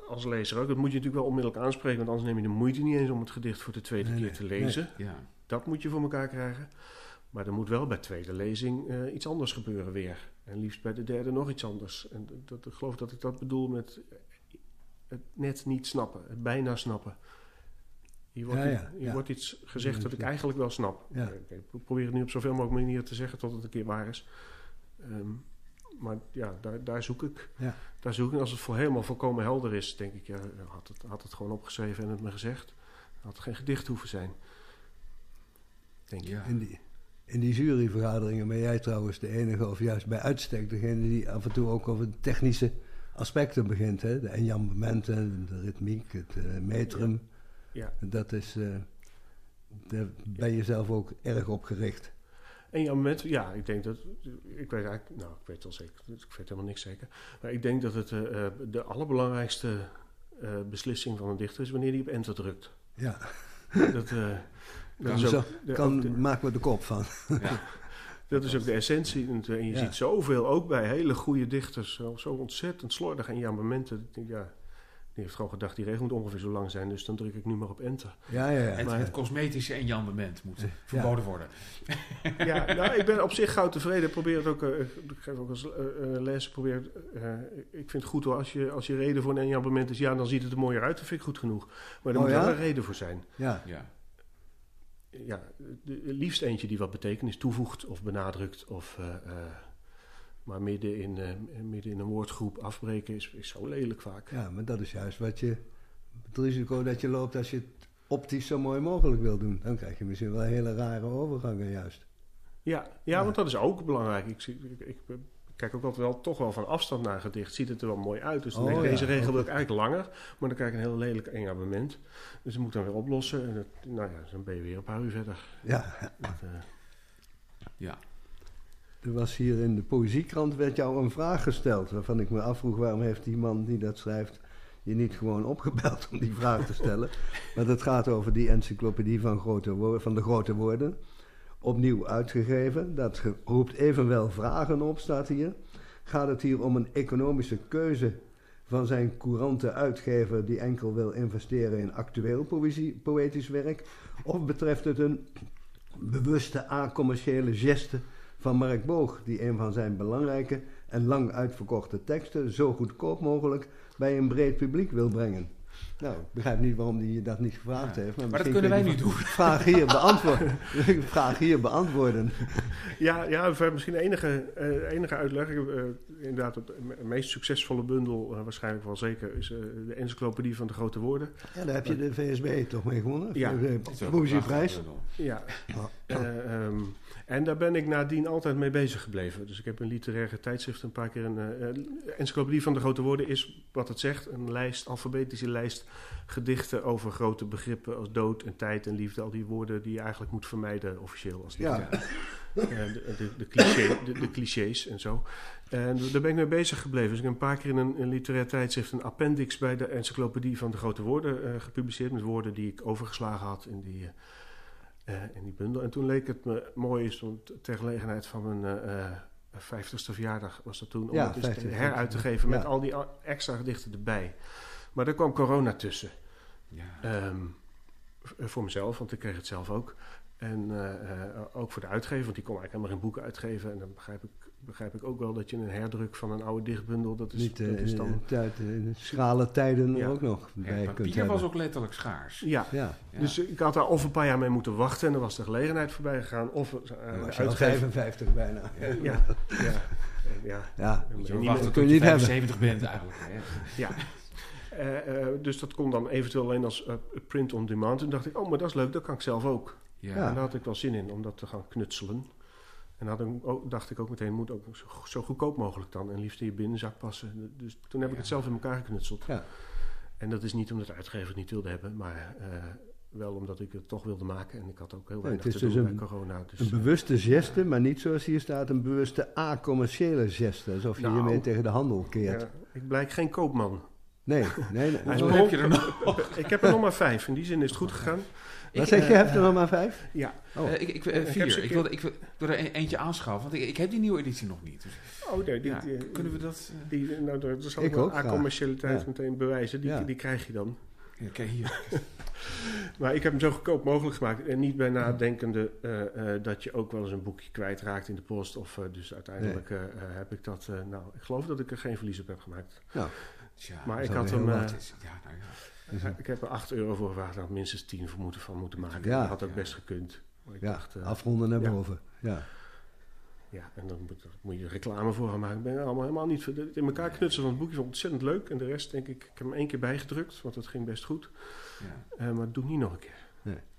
als lezer ook. Dat moet je natuurlijk wel onmiddellijk aanspreken, want anders neem je de moeite niet eens om het gedicht voor de tweede Nee, keer te lezen. Ja. Dat moet je voor elkaar krijgen. Maar er moet wel bij tweede lezing eh, iets anders gebeuren weer. En liefst bij de derde nog iets anders. En dat, ik geloof dat ik dat bedoel met het net niet snappen, het bijna snappen. Hier wordt, Ja, iets- ja, hier ja. wordt iets gezegd dat ik eigenlijk wel snap. Ja. Ik, probeer het nu op zoveel mogelijk manieren te zeggen tot het een keer waar is. Ehm, maar ja, daar, daar zoek ik. Daar zoek ik. Als het voor helemaal volkomen helder is, denk ik, ja, had het, had het gewoon opgeschreven en het me gezegd. Had het geen gedicht hoeven zijn. Denk ik. In die, in die juryvergaderingen ben jij trouwens de enige, of juist bij uitstek degene die af en toe ook over de technische aspecten begint. Hè? De enjambementen, de ritmiek, het eh, metrum. Ja. Dat is, eh, daar ben je zelf ook erg op gericht. En ja, ik denk dat. Ik weet eigenlijk, nou, ik weet het wel zeker. Ik weet helemaal niks zeker. Maar ik denk dat het eh, de allerbelangrijkste beslissing van een dichter is wanneer hij op enter drukt. Ja, Dat, dat is zo de, kan, de- maken we de kop van. Ja. dat is ook de essentie. En, en je Ja. ziet zoveel ook bij hele goede dichters. Zo, zo ontzettend slordig. En ja, momenten. ik denk, Ja, die heeft gewoon gedacht, die regel moet ongeveer zo lang zijn. Dus dan druk ik nu maar op enter. Ja, ja, ja. Het, Maar- het cosmetische enjambement moet verboden worden. Ja, nou, ik ben op zich gauw tevreden. Ik probeer het ook, eh, ik geef ook als eh, eh, les, probeer, eh, ik vind het goed hoor, als je, als je reden voor een enjambement is, ja, dan ziet het er mooier uit, dat vind ik goed genoeg. Maar er Oh, moet ja? wel een reden voor zijn. ja. Ja. Ja, de, liefst eentje die wat betekenis toevoegt of benadrukt, of, eh, eh, maar midden in, eh, midden in een woordgroep afbreken is, is zo lelijk vaak. ja, maar dat is juist wat je, het risico dat je loopt als je het optisch zo mooi mogelijk wil doen. Dan krijg je misschien wel hele rare overgangen juist. Ja, ja, Ja. want dat is ook belangrijk. Ik, zie- ik, ik, kijk ook altijd wel, toch wel van afstand naar een gedicht. Ziet het er wel mooi uit. Dus dan Oh, denk ik, ja, deze regel ook. wil ik eigenlijk langer. Maar dan krijg ik een heel lelijk engagement. Dus dat moet ik dan weer oplossen. En het, nou ja, dan ben je weer een paar uur verder. Ja, Dat, eh, Ja. er was hier in de poëziekrant werd jou een vraag gesteld waarvan ik me afvroeg waarom heeft die man die dat schrijft je niet gewoon opgebeld om die vraag te stellen. maar dat gaat over die encyclopedie van, grote woorden, van de grote woorden. Opnieuw uitgegeven. Dat roept evenwel vragen op, staat hier. Gaat het hier om een economische keuze van zijn courante uitgever die enkel wil investeren in actueel poëzie, poëtisch werk? Of betreft het een bewuste a-commerciële geste van Mark Boog, die een van zijn belangrijke en lang uitverkochte teksten zo goedkoop mogelijk bij een breed publiek wil brengen? Nou, ik begrijp niet waarom hij je dat niet gevraagd Ja. heeft. Maar dat misschien kunnen wij nu doen. Vraag hier beantwoorden. vraag hier beantwoorden. ja, ja, voor misschien de enige, eh, enige uitleg. Ik heb, eh, inderdaad, het me- meest succesvole bundel, eh, waarschijnlijk wel zeker, is eh, de encyclopedie van de grote woorden. Ja, daar heb je de VSB toch mee gewonnen? Ja. De Dat. Ja, Ja. Eh, ehm, en daar ben ik nadien altijd mee bezig gebleven. Dus ik heb in literaire tijdschriften een paar keer een eh, eh, encyclopedie van de grote woorden is wat het zegt. Een lijst, alfabetische lijst gedichten over grote begrippen als dood en tijd en liefde. Al die woorden die je eigenlijk moet vermijden officieel als Ja. dichter. Eh, de, de, de, cliché, de, clichés en zo. En daar ben ik mee bezig gebleven. Dus ik heb een paar keer in een, een literair tijdschrift een appendix bij de encyclopedie van de grote woorden eh, gepubliceerd. Met woorden die ik overgeslagen had in die, in die bundel. En toen leek het me mooi, is ter gelegenheid van mijn eh, eh, 50ste verjaardag was dat toen, om Ja, het 50ste, heruit te geven met ja. al die extra gedichten erbij. Maar daar kwam corona tussen. Ja. Ehm, voor mezelf, want ik kreeg het zelf ook. En eh, eh, ook voor de uitgever, want die kon eigenlijk helemaal geen boeken uitgeven. En dan begrijp ik, begrijp ik ook wel dat je een herdruk van een oude dichtbundel, dat is, Niet eh, dat is dan... de tijd, in de schrale tijden Ja. ook nog Ja, bij kunt papier hebben. was ook letterlijk schaars. Ja, Ja, Ja. dus ik had daar of een paar jaar mee moeten wachten en dan was de gelegenheid voorbij gegaan. Of uh, was je al uitgever... 55 bijna. Ja. Ja, ja, ja. Ja, Dan Moet je wachten tot je je niet hebben. 75 bent eigenlijk. Hè? Ja. Eh, eh, dus dat kon dan eventueel alleen als eh, print on demand. Toen dacht ik, oh, maar dat is leuk, dat kan ik zelf ook. Ja. Ja. En daar had ik wel zin in om dat te gaan knutselen. En had ik ook, dacht ik ook meteen, moet ook zo, zo goedkoop mogelijk dan. En liefst in je binnenzak passen. Dus toen heb ik Ja. het zelf in elkaar geknutseld. Ja. En dat is niet omdat de uitgever het niet wilde hebben, maar eh, wel omdat ik het toch wilde maken. En ik had ook heel Ja, weinig het is te dus doen een- bij corona. Dus, Een bewuste geste, maar niet zoals hier staat, een bewuste a-commerciële geste. Alsof je Nou. hiermee tegen de handel keert. ja, ik blijk geen koopman. Nee, nee. nee. Hij heb je er nog? ik heb er nog maar vijf. In die zin is het goed gegaan. Wat Ik, zeg je, eh, hebt er nog maar vijf? Ja. Oh. Eh, ik, ik, eh, vier. Ik ik, wil, ik wil er een- eentje aanschaffen, want ik, ik heb die nieuwe editie nog niet. Dus, Oh nee, die, ja, die- kunnen we dat... eh, Die, nou, dat zal Ik ook a-commercialiteit Ja. meteen bewijzen. Die, Ja. die krijg je dan. ja, kijk hier. Maar ik heb hem zo goedkoop mogelijk gemaakt. En niet bij nadenkende eh, eh, dat je ook wel eens een boekje kwijtraakt in de post. Of, eh, dus uiteindelijk eh, eh, heb ik dat... eh, nou, ik geloof dat ik er geen verlies op heb gemaakt. Nou, Tja, Maar ik had hem... eh, het is- ja, nou ja. een- ik heb er 8 euro voor gevraagd. Daar had minstens 10 voor moeten, van moeten maken. Ja. Dat had ook Ja. best gekund. Ik ja, dacht... eh, afronden naar ja. boven. Ja. Ja, en dan moet, moet je reclame voor gaan maken. Ik ben er allemaal helemaal niet... voor- In elkaar knutselen van het boekje vond ontzettend leuk. En de rest denk ik... Ik heb hem één keer bijgedrukt, want dat ging best goed. ja. Eh, maar dat doe ik niet nog een keer.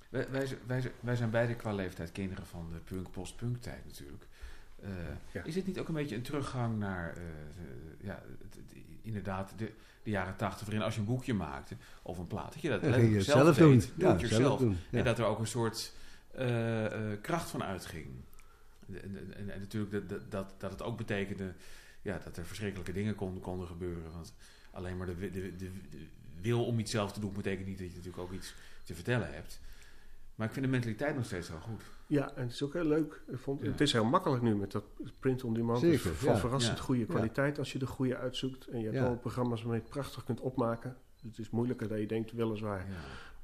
Wij, wij, zijn- wij, zijn- wij zijn beide qua leeftijd kinderen van de punk, post-punk tijd natuurlijk. Eh, Ja. Is dit niet ook een beetje een teruggang naar, eh, ja, het- het- inderdaad, de, de jaren tachtig, waarin als je een boekje maakte of een plaat, dat je ging zelf doen. deed, do Ja, zelf yourself. doen. Ja. En dat er ook een soort eh, eh, kracht van uitging. En, en, en- en natuurlijk dat, dat, dat, het ook betekende ja, dat er verschrikkelijke dingen kon, konden gebeuren. Want alleen maar de, wi- de, de, de wil om iets zelf te doen, betekent niet dat je natuurlijk ook iets te vertellen hebt. Maar ik vind de mentaliteit nog steeds wel goed. Ja, en het is ook heel leuk. Ik vond, Ja. Het is heel makkelijk nu met dat print on demand. Zeker, Dus van ja. verrassend Ja. goede Ja. kwaliteit als je de goede uitzoekt. En je hebt Ja. al programma's waarmee je het prachtig kunt opmaken. Het is moeilijker dan je denkt, weliswaar. Ja.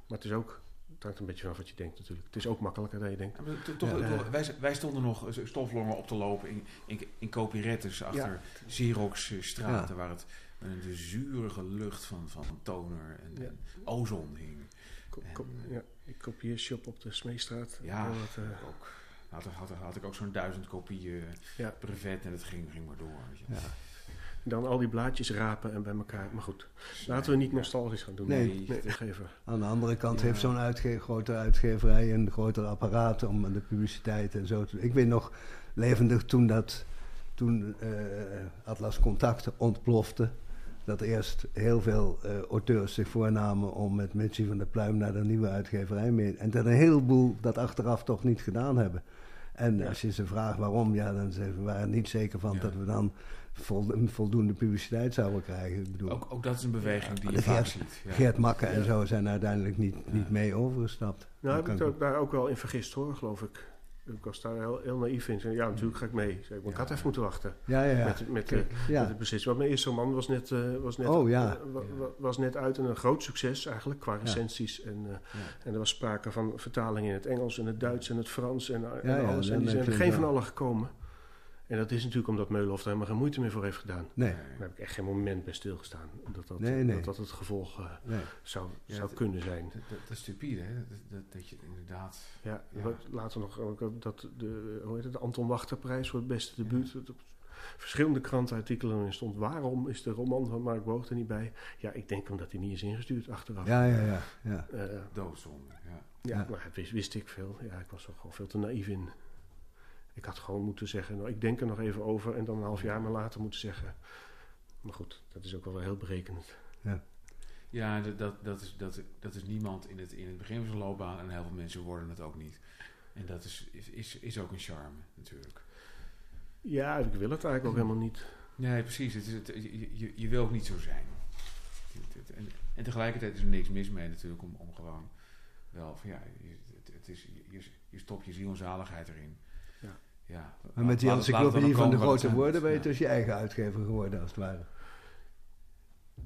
Maar het is ook, het hangt een beetje vanaf wat je denkt natuurlijk. Het is ook makkelijker dan je denkt. Ja, toch, Ja. wij, wij stonden nog eh, stoflongen op te lopen in, in, in copyrettes achter Xerox eh, straten, waar het met een de zurige lucht van, van toner en, Ja. en ozon hing. Ko- En, eh, ik kopieershop op de Smeestraat. Ja, Heel wat, eh, ik ook. Had, had, had ik ook zo'n duizend kopieën Ja. brevet en het ging, ging maar door. Weet je. Ja. dan al die blaadjes rapen en bij elkaar. Maar goed, laten we niet nostalgisch gaan doen. Nee. nee uitgever. Aan de andere kant Ja. heeft zo'n uitge grote uitgeverij een groter apparaat om de publiciteit en zo te Ik weet nog levendig toen dat toen eh, Atlas Contact ontplofte. Dat eerst heel veel eh, auteurs zich voornamen om met Mitchie van der Pluim naar de nieuwe uitgeverij mee. En dat een heleboel dat achteraf toch niet gedaan hebben. En Ja. als je ze vraagt waarom, ja, dan zeggen ze, we waren er niet zeker van Ja. dat we dan voldoende publiciteit zouden krijgen. Ik bedoel, Ook, ook dat is een beweging die je vaak Geert- ziet. Ja. Geert Makke en zo zijn uiteindelijk niet, niet mee overgestapt. Nou, Dan heb ik kan daar ook wel in vergist hoor, geloof ik. Ik was daar heel, heel naïef in. Zei, Ja, natuurlijk ga ik mee. Ik zei, maar ik had even moeten wachten. Ja, ja, ja. Met, met, eh, met het beslissing. Want mijn eerste roman was net, eh, was net, Oh, ja. eh, wa- wa- was net uit en een groot succes eigenlijk qua recensies. En, en er was sprake van vertalingen in het Engels en het Duits en het Frans en, en alles. En die zijn er geen van wel. allen gekomen. En dat is natuurlijk omdat Meulenhof er helemaal geen moeite meer voor heeft gedaan. Nee, Daar heb ik echt geen moment bij stilgestaan. Dat dat, Nee, nee. Dat, dat het gevolg eh, nee. zou, Ja, zou kunnen zijn. Dat, is stupide, hè? Dat, dat, dat je inderdaad... Ja, Ja. wat- later nog ook dat de, hoe heet het, de Anton Wachterprijs voor het beste debuut. Dat op verschillende krantenartikelen stond. Waarom is de roman van Mark Boog er niet bij? Ja, ik denk omdat hij niet is ingestuurd achteraf. Ja, ja, ja. ja. Eh, Doodzonde, ja. ja, Ja. maar dat wist, wist ik veel. Ja, ik was er gewoon veel te naïef in. Ik had gewoon moeten zeggen, nou, ik denk er nog even over. En dan een half jaar maar later moeten zeggen. Maar goed, dat is ook wel wel heel berekenend. Ja, dat, dat, dat, is, dat, dat is niemand in het, in het begin van zijn loopbaan en heel veel mensen worden het ook niet. En dat is, is, is, is ook een charme, natuurlijk. Ja, ik wil het eigenlijk ook helemaal niet. Nee, precies. Het is, het, je, je, je wil ook niet zo zijn. En, en tegelijkertijd is er niks mis mee natuurlijk om, om gewoon wel van ja, je, het, het is, je, je stopt je ziel en zaligheid erin. Ja. Maar met die encyclopedie van de grote woorden ben je dus je eigen uitgever geworden, als het ware.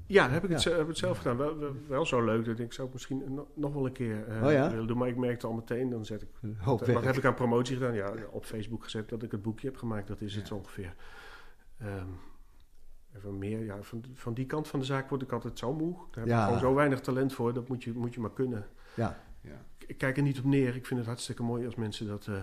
Ja, dat heb ik, Ja. Het, heb het zelf gedaan. Wel, wel, wel zo leuk. Dat ik zou het misschien no- nog wel een keer Oh ja? willen doen. Maar ik merkte al meteen, dan zet ik... Een hoop Wat heb ik aan promotie gedaan? Ja, op Facebook gezet dat ik het boekje heb gemaakt. Dat is het zo ongeveer. Ehm, even meer, ja, van, van die kant van de zaak word ik altijd zo moe. Daar heb Ja. ik gewoon zo weinig talent voor. Dat moet je, moet je maar kunnen. Ja, Ja. Ik kijk er niet op neer. Ik vind het hartstikke mooi als mensen dat... eh,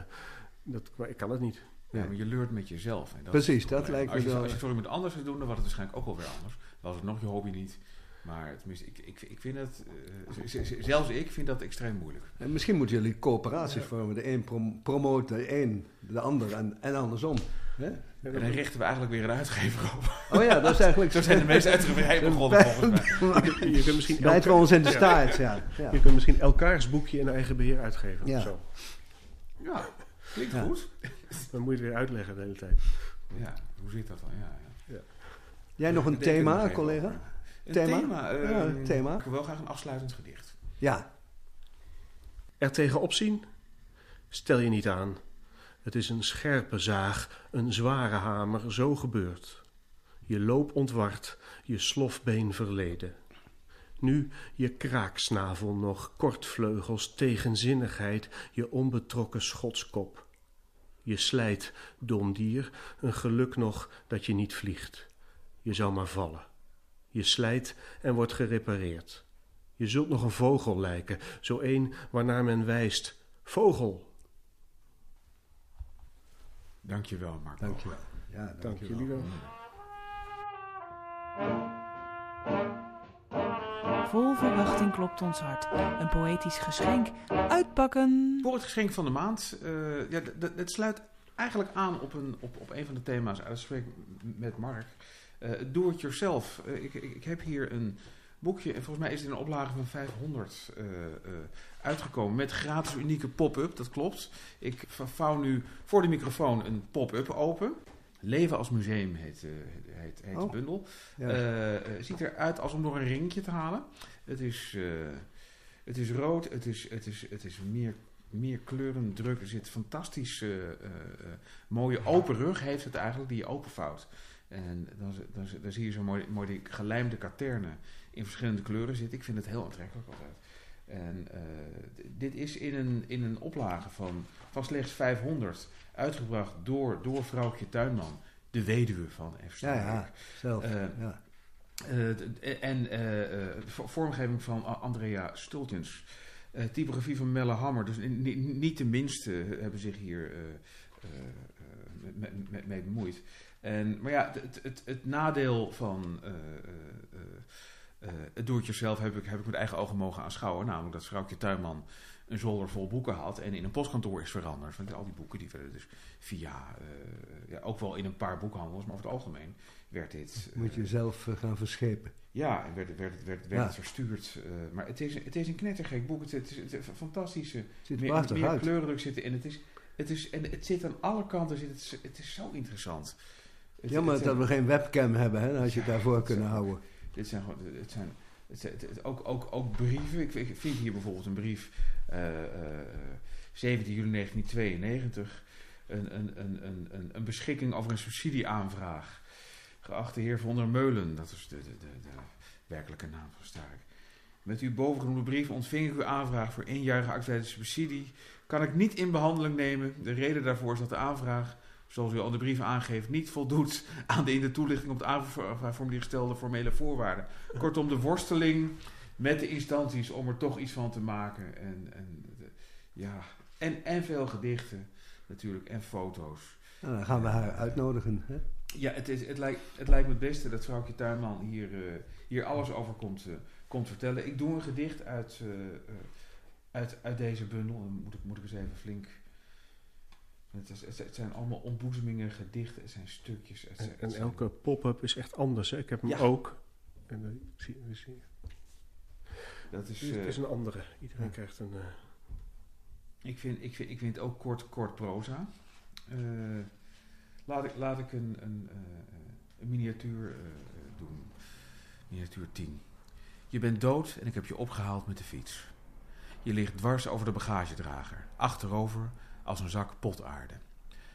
dat maar ik kan het niet. Ja, maar je leurt met jezelf. En dat Precies, dat lijkt me als je, wel- Als je het voor iemand anders zou doen, dan was het waarschijnlijk ook wel weer anders. Dan was het nog je hobby niet. Maar tenminste, ik, ik, ik vind het... eh, zelfs ik vind dat extreem moeilijk. en misschien moeten jullie coöperaties vormen. De een prom promoot de een, de ander en, en andersom. Hè? En dan richten we eigenlijk weer een uitgever op. Oh ja, dat is eigenlijk... Zo zijn de meeste uitgeverijen begonnen volgens mij. je, kunt misschien ons in de staart, ja. ja. Je kunt misschien elkaars boekje in eigen beheer uitgeven. Ja. Of zo. Ja, klinkt Ja. goed. Dan moet je het weer uitleggen de hele tijd. Ja, hoe zit dat dan? Ja, ja. Jij nog een thema, collega? over. Een Thema? thema? Ja, een thema. Ik wil wel graag een afsluitend gedicht. Ja, Er tegenop zien? Stel je niet aan. Het is een scherpe zaag, een zware hamer, zo gebeurt. Je loop ontward, je slofbeen verleden. Nu je kraaksnavel nog, kortvleugels, tegenzinnigheid, je onbetrokken schotskop. Je slijt, dom dier, een geluk nog dat je niet vliegt. Je zou maar vallen. Je slijt en wordt gerepareerd. Je zult nog een vogel lijken, zo een waarnaar men wijst. Vogel! Dankjewel, Marco. dankjewel. Ja, Dank dankjewel. jullie wel. Vol verwachting klopt ons hart. Een poëtisch geschenk. Uitpakken. Voor het geschenk van de maand. eh, ja, het sluit eigenlijk aan op een, op, op een van de thema's uit het gesprek met Mark. Eh do it yourself. Eh, ik, ik, heb hier een boekje. En volgens mij is het in een oplage van 500 eh, eh, uitgekomen. Met gratis unieke pop-up. Dat klopt. Ik vouw nu voor de microfoon een pop-up open. Leven als museum heet, eh, heet, heet de Oh. bundel. Ja. Eh, ziet eruit als om door een ringetje te halen. Het is, eh, het is rood, het is, het is, het is meer, meer kleurendruk. Er zit fantastisch mooie open rug, heeft het eigenlijk, die je openvouwt. En dan, dan, dan zie je zo mooi, mooi die gelijmde katernen in verschillende kleuren zitten. Ik vind het heel aantrekkelijk altijd. En dit is in een, in een oplage van, van slechts 500, uitgebracht door, door vrouwtje Tuinman, de weduwe van F. Ja, zelf. Eh, ja. Eh, en eh, vo- vormgeving van Andrea Stultens. Eh, typografie van Melle Hammer. Dus ni- ni- niet de minste hebben zich hier mee bemoeid. En, maar ja, het, het, het nadeel van het doe-het-jezelf heb ik, heb ik met eigen ogen mogen aanschouwen. Namelijk dat vrouwtje Tuinman een zolder vol boeken had en in een postkantoor is veranderd. Want al die boeken die werden dus via, eh, ja, ook wel in een paar boekhandels, maar over het algemeen werd dit... Moet je eh, zelf eh, gaan verschepen. ja, en werd, werd, werd, werd Ja. het verstuurd. maar het is, het is een knettergek boek. Het, het is, het fantastische... Er meer, meer uit. zitten. En het, is, het, is, en het zit aan alle kanten. Zit het, het is zo interessant. Jammer dat we geen webcam hebben, hè? Dan had je het daarvoor kunnen houden. Dit zijn gewoon... Het zijn, ook, ook, ook brieven. Ik, vind hier bijvoorbeeld een brief... eh, eh, 17 juli 1992. Een, een, een, een, een, beschikking over een subsidieaanvraag. Geachte heer Van der Meulen. Dat is de, de, de, de werkelijke naam van Stark. Met uw bovengenoemde brief ontving ik uw aanvraag voor éénjarige actuele subsidie. Kan ik niet in behandeling nemen. De reden daarvoor is dat de aanvraag, zoals u al in de brief aangeeft, niet voldoet aan de in de toelichting op het aanvraagformulier gestelde formele voorwaarden. Kortom, de worsteling met de instanties om er toch iets van te maken. En, en, ja, en, en veel gedichten natuurlijk en foto's. Nou, dan gaan we haar uitnodigen. Hè? Ja, het, is, het, lijkt, het lijkt me het beste dat vrouwtje Tuinman hier, eh, hier alles over komt, eh, komt vertellen. Ik doe een gedicht uit, eh, uit, uit deze bundel. Dan moet ik, moet ik eens even flink... Het, is, het, zijn allemaal ontboezemingen, gedichten, het zijn stukjes. Het zijn- En, het en zijn- elke pop-up is echt anders. Hè? Ik heb hem Ja. ook. En eh, zie, zie, dat is, het eh, is een andere. Iedereen Ja. krijgt een... eh, ik, vind, ik, vind, ik vind ook kort, kort proza. Eh, laat, ik, laat ik een, een, eh, een miniatuur eh, doen. Miniatuur 10. Je bent dood en ik heb je opgehaald met de fiets. Je ligt dwars over de bagagedrager, achterover als een zak potaarde.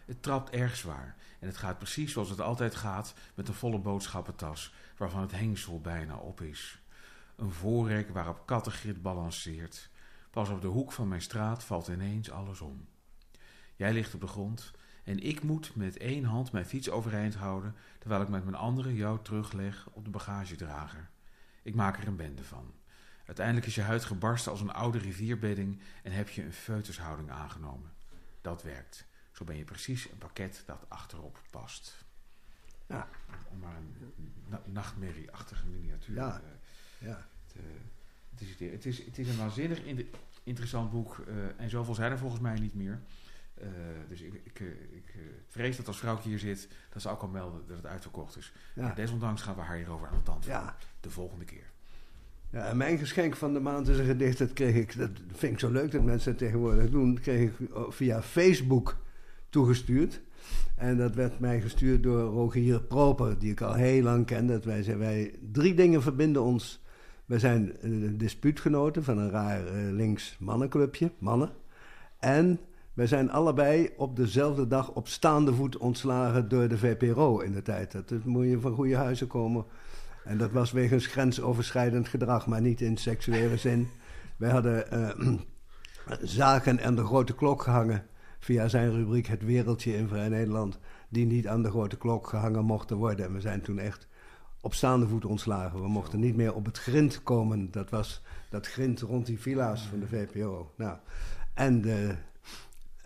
Het trapt erg zwaar. En het gaat precies zoals het altijd gaat met een volle boodschappentas, waarvan het hengsel bijna op is. Een voorrek waarop kattengrit balanceert. Pas op de hoek van mijn straat valt ineens alles om. Jij ligt op de grond en ik moet met één hand mijn fiets overeind houden, terwijl ik met mijn andere jou terugleg op de bagagedrager. Ik maak er een bende van. Uiteindelijk is je huid gebarsten als een oude rivierbedding en heb je een feutushouding aangenomen. Dat werkt. Zo ben je precies een pakket dat achterop past. Ja. Om maar een na nachtmerrieachtige miniatuur Ja. eh, Ja. te, te citeren. Het is, het is een waanzinnig in- interessant boek eh, en zoveel zijn er volgens mij niet meer. Eh, dus ik, ik, ik vrees dat als vrouwtje hier zit, dat ze ook al melden dat het uitverkocht is. Ja. Maar desondanks gaan we haar hierover aan de tand. Ja. De volgende keer. Mijn geschenk van de maand is een gedicht. Dat kreeg ik, dat vind ik zo leuk dat mensen het tegenwoordig doen. Dat kreeg ik via Facebook toegestuurd. En dat werd mij gestuurd door Rogier Proper, die ik al heel lang ken. Dat wij, wij, drie dingen verbinden ons. Wij zijn eh, dispuutgenoten van een raar eh, links mannenclubje, mannen. En wij zijn allebei op dezelfde dag op staande voet ontslagen door de VPRO in de tijd. Dat moet je van goede huizen komen. En dat was wegens grensoverschrijdend gedrag, maar niet in seksuele zin. Wij hadden eh, zaken aan de grote klok gehangen via zijn rubriek Het Wereldje in Vrij Nederland, die niet aan de grote klok gehangen mochten worden. En we zijn toen echt op staande voet ontslagen. We mochten niet meer op het grind komen. Dat was dat grind rond die villa's van de VPRO. Nou, en, de,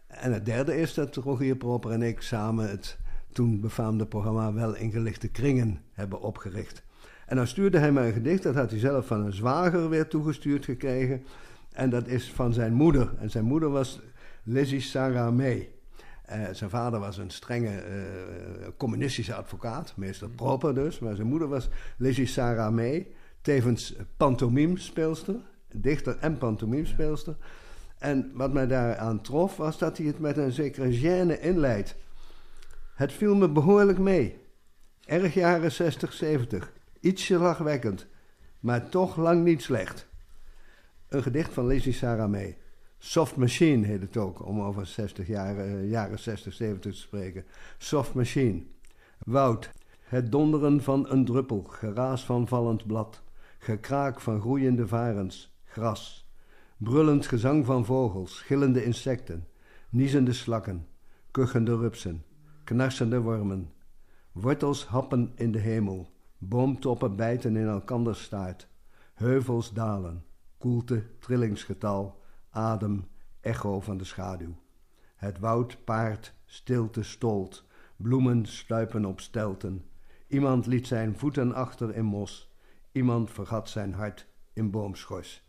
en het derde is dat Rogier Proper en ik samen het toen befaamde programma Wel ingelichte kringen hebben opgericht. En dan stuurde hij mij een gedicht, dat had hij zelf van een zwager weer toegestuurd gekregen. En dat is van zijn moeder. En zijn moeder was Lizzie Sarah May. Eh, zijn vader was een strenge eh, communistische advocaat, meester Proper dus. Maar zijn moeder was Lizzie Sarah May, tevens pantomimespeelster, dichter en pantomimespeelster. En wat mij daaraan trof, was dat hij het met een zekere gêne inleidt. Het viel me behoorlijk mee. Erg jaren 60, 70. Ietsje lachwekkend, maar toch lang niet slecht. Een gedicht van Lizzie Sarah May. Soft Machine heet het ook, om over 60 jaren, eh, jaren 60, 70 te spreken. Soft Machine. Woud. Het donderen van een druppel, geraas van vallend blad, gekraak van groeiende varens, gras. Brullend gezang van vogels, gillende insecten, niezende slakken, kuchende rupsen, knarsende wormen. Wortels happen in de hemel, boomtoppen bijten in elkanders staart, heuvels dalen, koelte, trillingsgetal, adem, echo van de schaduw. Het woud paart, stilte stolt, bloemen sluipen op stelten. Iemand liet zijn voeten achter in mos, iemand vergat zijn hart in boomschors.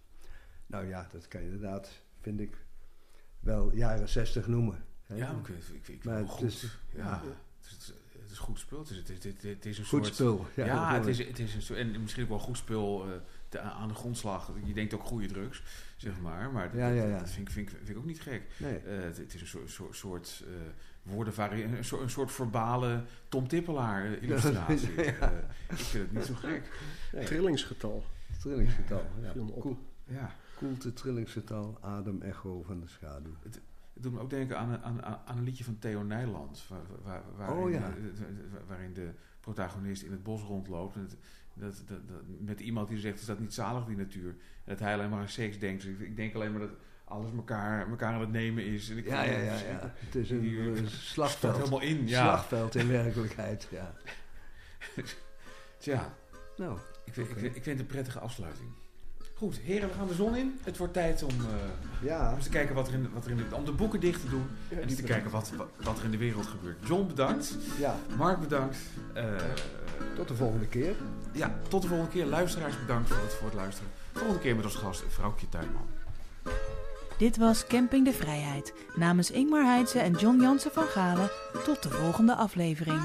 Nou ja, dat kan je inderdaad, vind ik, wel jaren zestig noemen. hè. Ja, ik, ik, ik, Maar het goed. is- ja, ja. Is, goed spul. Het is, het, is- het, het is een Goed soort... spul. Ja, dat het, is, het is een soort... En misschien ook wel goed spul eh, te- aan de grondslag. Je denkt ook goede drugs, zeg maar. Maar dat, Ja, ja, ja. dat vind, ik, vind, ik, vind ik ook niet gek. Nee. Eh, het, het is een soort, soort, soort eh, woordenvarie... Een soort, een soort verbale Tom Tippelaar illustratie. Ja. Eh, ik vind het niet zo gek. Nee. Trillingsgetal. Trillingsgetal. Ja. Ja. Koelte, trillingsgetal, adem, echo van de schaduw. Het doet me ook denken aan, een- aan, aan een liedje van Theo Nijland. Waar, waar, waarin, Oh, ja. eh, waarin de protagonist in het bos rondloopt. En het- dat, dat, dat, met iemand die zegt, is dat niet zalig die natuur? En dat hij alleen maar aan seks denkt. Dus ik, ik denk alleen maar dat alles elkaar, elkaar aan het nemen is. En ik Ja, ja, het ja, ja. verschrikkelijk. Het is een, slagveld. helemaal in, ja. Slagveld in werkelijkheid, ja. Tja, Nou, ik, vind- ik, vind- ik vind het een prettige afsluiting. Goed, heren, we gaan de zon in. Het wordt tijd om, eh, ja. om eens te kijken wat er in, de- wat er in de, om de boeken dicht te doen. Ja, En eens te kijken wat, wat, wat er in de wereld gebeurt. John, bedankt. Ja, Mark, bedankt. Eh, tot de volgende keer. Ja, tot de volgende keer. Luisteraars, bedankt voor het, voor het luisteren. Volgende keer met als gast Vrouwtje Tuinman. Dit was Camping de Vrijheid. Namens Ingmar Heidse en John Jansen van Galen. Tot de volgende aflevering.